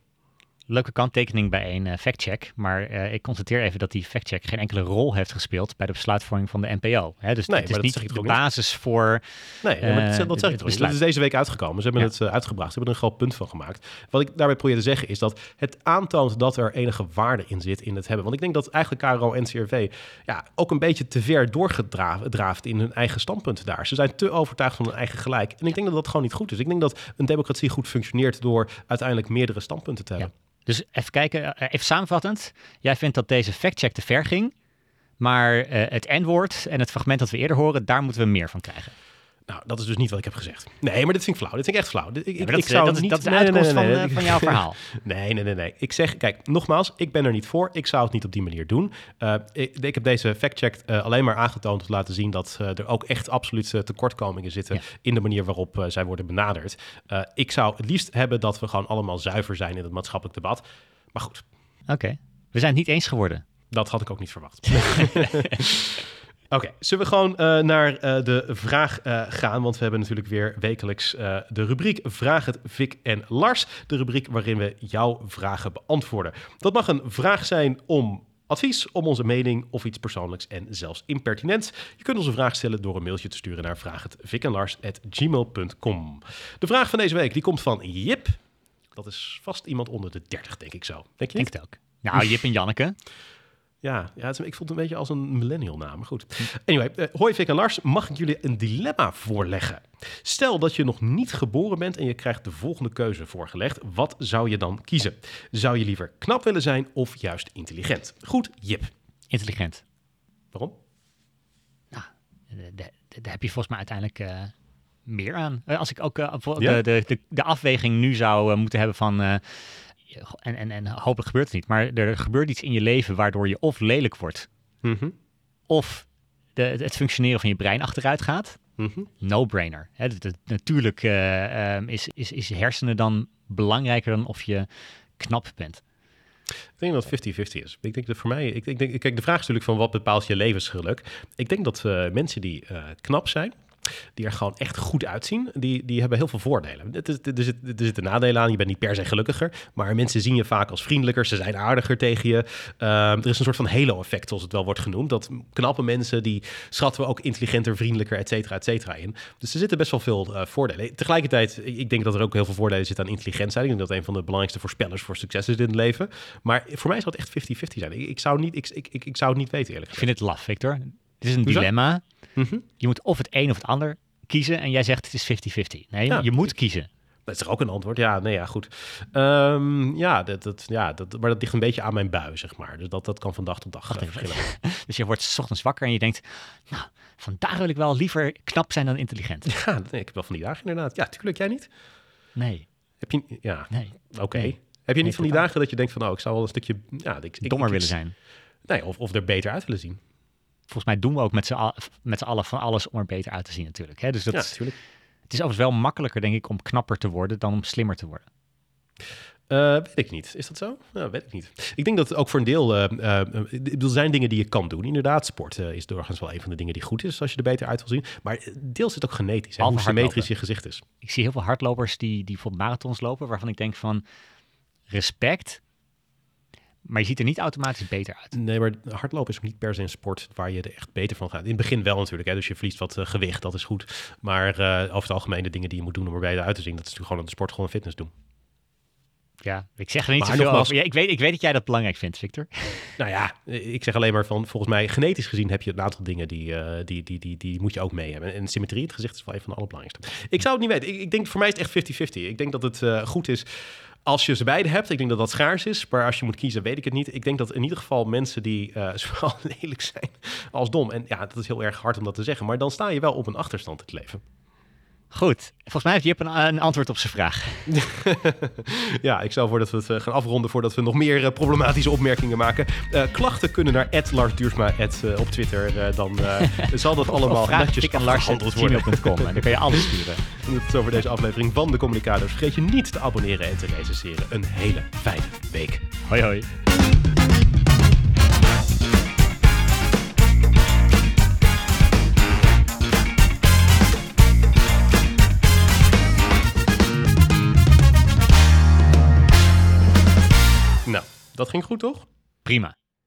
leuke kanttekening bij een uh, factcheck. Maar uh, ik constateer even dat die factcheck geen enkele rol heeft gespeeld bij de besluitvorming van de NPO. Hè? Dus nee, het is niet de basis voor. Nee, uh, maar dat, dat zeg ik toch Dat is deze week uitgekomen. Ze hebben ja. het uitgebracht. Ze hebben er een groot punt van gemaakt. Wat ik daarbij probeer te zeggen is dat het aantoont dat er enige waarde in zit in het hebben. Want ik denk dat eigenlijk KRO en CRV ja, ook een beetje te ver doorgedraafd in hun eigen standpunten daar. Ze zijn te overtuigd van hun eigen gelijk. En ik denk dat dat gewoon niet goed is. Ik denk dat een democratie goed functioneert door uiteindelijk meerdere standpunten te hebben. Ja. Dus even kijken, eh, even samenvattend. Jij vindt dat deze factcheck te ver ging. Maar uh, het N-woord en het fragment dat we eerder horen, daar moeten we meer van krijgen. Nou, dat is dus niet wat ik heb gezegd. Nee, maar dit vind ik flauw. Dit vind ik echt flauw. Ik, ja, dat, ik zou dat, niet... dat is de nee, uitkomst nee, nee, van, uh, van, jouw verhaal. nee, nee, nee, nee. Ik zeg, kijk, nogmaals, ik ben er niet voor. Ik zou het niet op die manier doen. Uh, ik, ik, heb deze fact-check uh, alleen maar aangetoond om te laten zien dat er ook echt absoluut tekortkomingen zitten ja. in de manier waarop zij worden benaderd. ik zou het liefst hebben dat we gewoon allemaal zuiver zijn in het maatschappelijk debat. Maar goed. Oké. Okay. We zijn het niet eens geworden. Dat had ik ook niet verwacht. Oké, okay, zullen we gewoon uh, naar uh, de vraag uh, gaan? Want we hebben natuurlijk weer wekelijks de rubriek Vraag het Vic en Lars. De rubriek waarin we jouw vragen beantwoorden. Dat mag een vraag zijn om advies, om onze mening of iets persoonlijks en zelfs impertinent. Je kunt ons een vraag stellen door een mailtje te sturen naar vraaghetvicenlars.gmail.com. De vraag van deze week die komt van Jip. Dat is vast iemand onder de 30, denk ik zo. Denk je Denk het ook. Nou, Jip en Janneke. Ja, ja ik voel het een beetje als een millennial naam, maar goed. Anyway, uh, hoi Vic en Lars, mag ik jullie een dilemma voorleggen? Stel dat je nog niet geboren bent en je krijgt de volgende keuze voorgelegd. Wat zou je dan kiezen? Zou je liever knap willen zijn of juist intelligent? Goed, Jip. Intelligent. Waarom? Nou, daar heb je volgens mij uiteindelijk uh, meer aan. Als ik ook uh, de, de, de, de, afweging nu zou moeten hebben van en, en, en hopelijk gebeurt het niet, maar er gebeurt iets in je leven waardoor je of lelijk wordt, mm -hmm. of de, het functioneren van je brein achteruit gaat. Mm -hmm. No-brainer. Natuurlijk uh, um, is, is, is hersenen dan belangrijker dan of je knap bent. Ik denk dat 50-50 is. Ik denk dat voor mij, ik, ik denk, kijk, de vraag is natuurlijk van wat bepaalt je levensgeluk. Ik denk dat uh, mensen die uh, knap zijn, die er gewoon echt goed uitzien, die, die hebben heel veel voordelen. Er, er, zit, er zitten nadelen aan, je bent niet per se gelukkiger, maar mensen zien je vaak als vriendelijker, ze zijn aardiger tegen je. Uh, er is een soort van halo-effect, zoals het wel wordt genoemd, dat knappe mensen, die schatten we ook intelligenter, vriendelijker, et cetera, et cetera in. Dus er zitten best wel veel uh, voordelen. Tegelijkertijd, ik denk dat er ook heel veel voordelen zitten aan intelligent zijn. Ik denk dat een van de belangrijkste voorspellers voor succes is in het leven. Maar voor mij zou het echt 50-50 zijn. Ik, ik, zou niet, ik, ik, ik, zou het niet weten, eerlijk gezegd. Ik vind het laf, Victor. Het is een dilemma. Mm -hmm. Je moet of het een of het ander kiezen en jij zegt het is 50-50. Nee, ja. je moet kiezen. Dat is toch ook een antwoord? Ja, nee, ja, goed. Um, ja, dat, dat, ja dat, maar dat ligt een beetje aan mijn bui, zeg maar. Dus dat, dat kan van dag tot dag uh, verschillen. dus je wordt s ochtends wakker en je denkt, nou, vandaag wil ik wel liever knap zijn dan intelligent. Ja, nee, ik heb wel van die dagen inderdaad. Ja, tuurlijk, jij niet? Nee. Heb je, ja, nee. oké. Okay. Nee. Heb je niet van die dagen dat je denkt van, nou, ik zou wel een stukje... Ja, ik, Dommer willen zijn. Nee, of, of er beter uit willen zien. Volgens mij doen we ook met z'n al, allen van alles om er beter uit te zien natuurlijk. Hè? Dus dat, ja, natuurlijk. Het is overigens wel makkelijker, denk ik, om knapper te worden dan om slimmer te worden. Uh, weet ik niet. Is dat zo? Nou, weet ik niet. Ik denk dat het ook voor een deel. Uh, uh, er zijn dingen die je kan doen. Inderdaad, sport is doorgaans wel een van de dingen die goed is als je er beter uit wil zien. Maar deels is het ook genetisch. Hè, hoe symmetrisch je gezicht is. Ik zie heel veel hardlopers die, die bijvoorbeeld marathons lopen, waarvan ik denk van respect. Maar je ziet er niet automatisch beter uit. Nee, maar hardlopen is ook niet per se een sport waar je er echt beter van gaat. In het begin wel natuurlijk, hè, dus je verliest wat gewicht, dat is goed. Maar over het algemeen de dingen die je moet doen om er beter uit te zien, dat is natuurlijk gewoon de sport, gewoon fitness doen. Ja, ik zeg er niet maar zoveel over. Ja, ik, weet, ik weet dat jij dat belangrijk vindt, Victor. Nou ja, ik zeg alleen maar van, volgens mij, genetisch gezien heb je een aantal dingen die, uh, die, die, die, die moet je ook mee hebben. En symmetrie, het gezicht is wel een van de allerbelangrijkste. Ik zou het niet weten. Ik, ik denk, voor mij is het echt 50-50. Ik denk dat het uh, goed is als je ze beide hebt. Ik denk dat dat schaars is. Maar als je moet kiezen, weet ik het niet. Ik denk dat in ieder geval mensen die uh, zowel lelijk zijn als dom. En ja, dat is heel erg hard om dat te zeggen. Maar dan sta je wel op een achterstand het leven. Goed. Volgens mij heeft Jip een, een antwoord op zijn vraag. ja, ik stel voor dat we het eh, gaan afronden voordat we nog meer uh, problematische opmerkingen maken. Uh, klachten kunnen naar Lars Duursma op Twitter. dan zal dat allemaal netjes afgehandeld worden. en dan kan je alles sturen. Dat is over deze aflevering van de Communicators. Vergeet je niet te abonneren en te recenseren. Een hele fijne week. Hoi hoi. Dat ging goed, toch? Prima.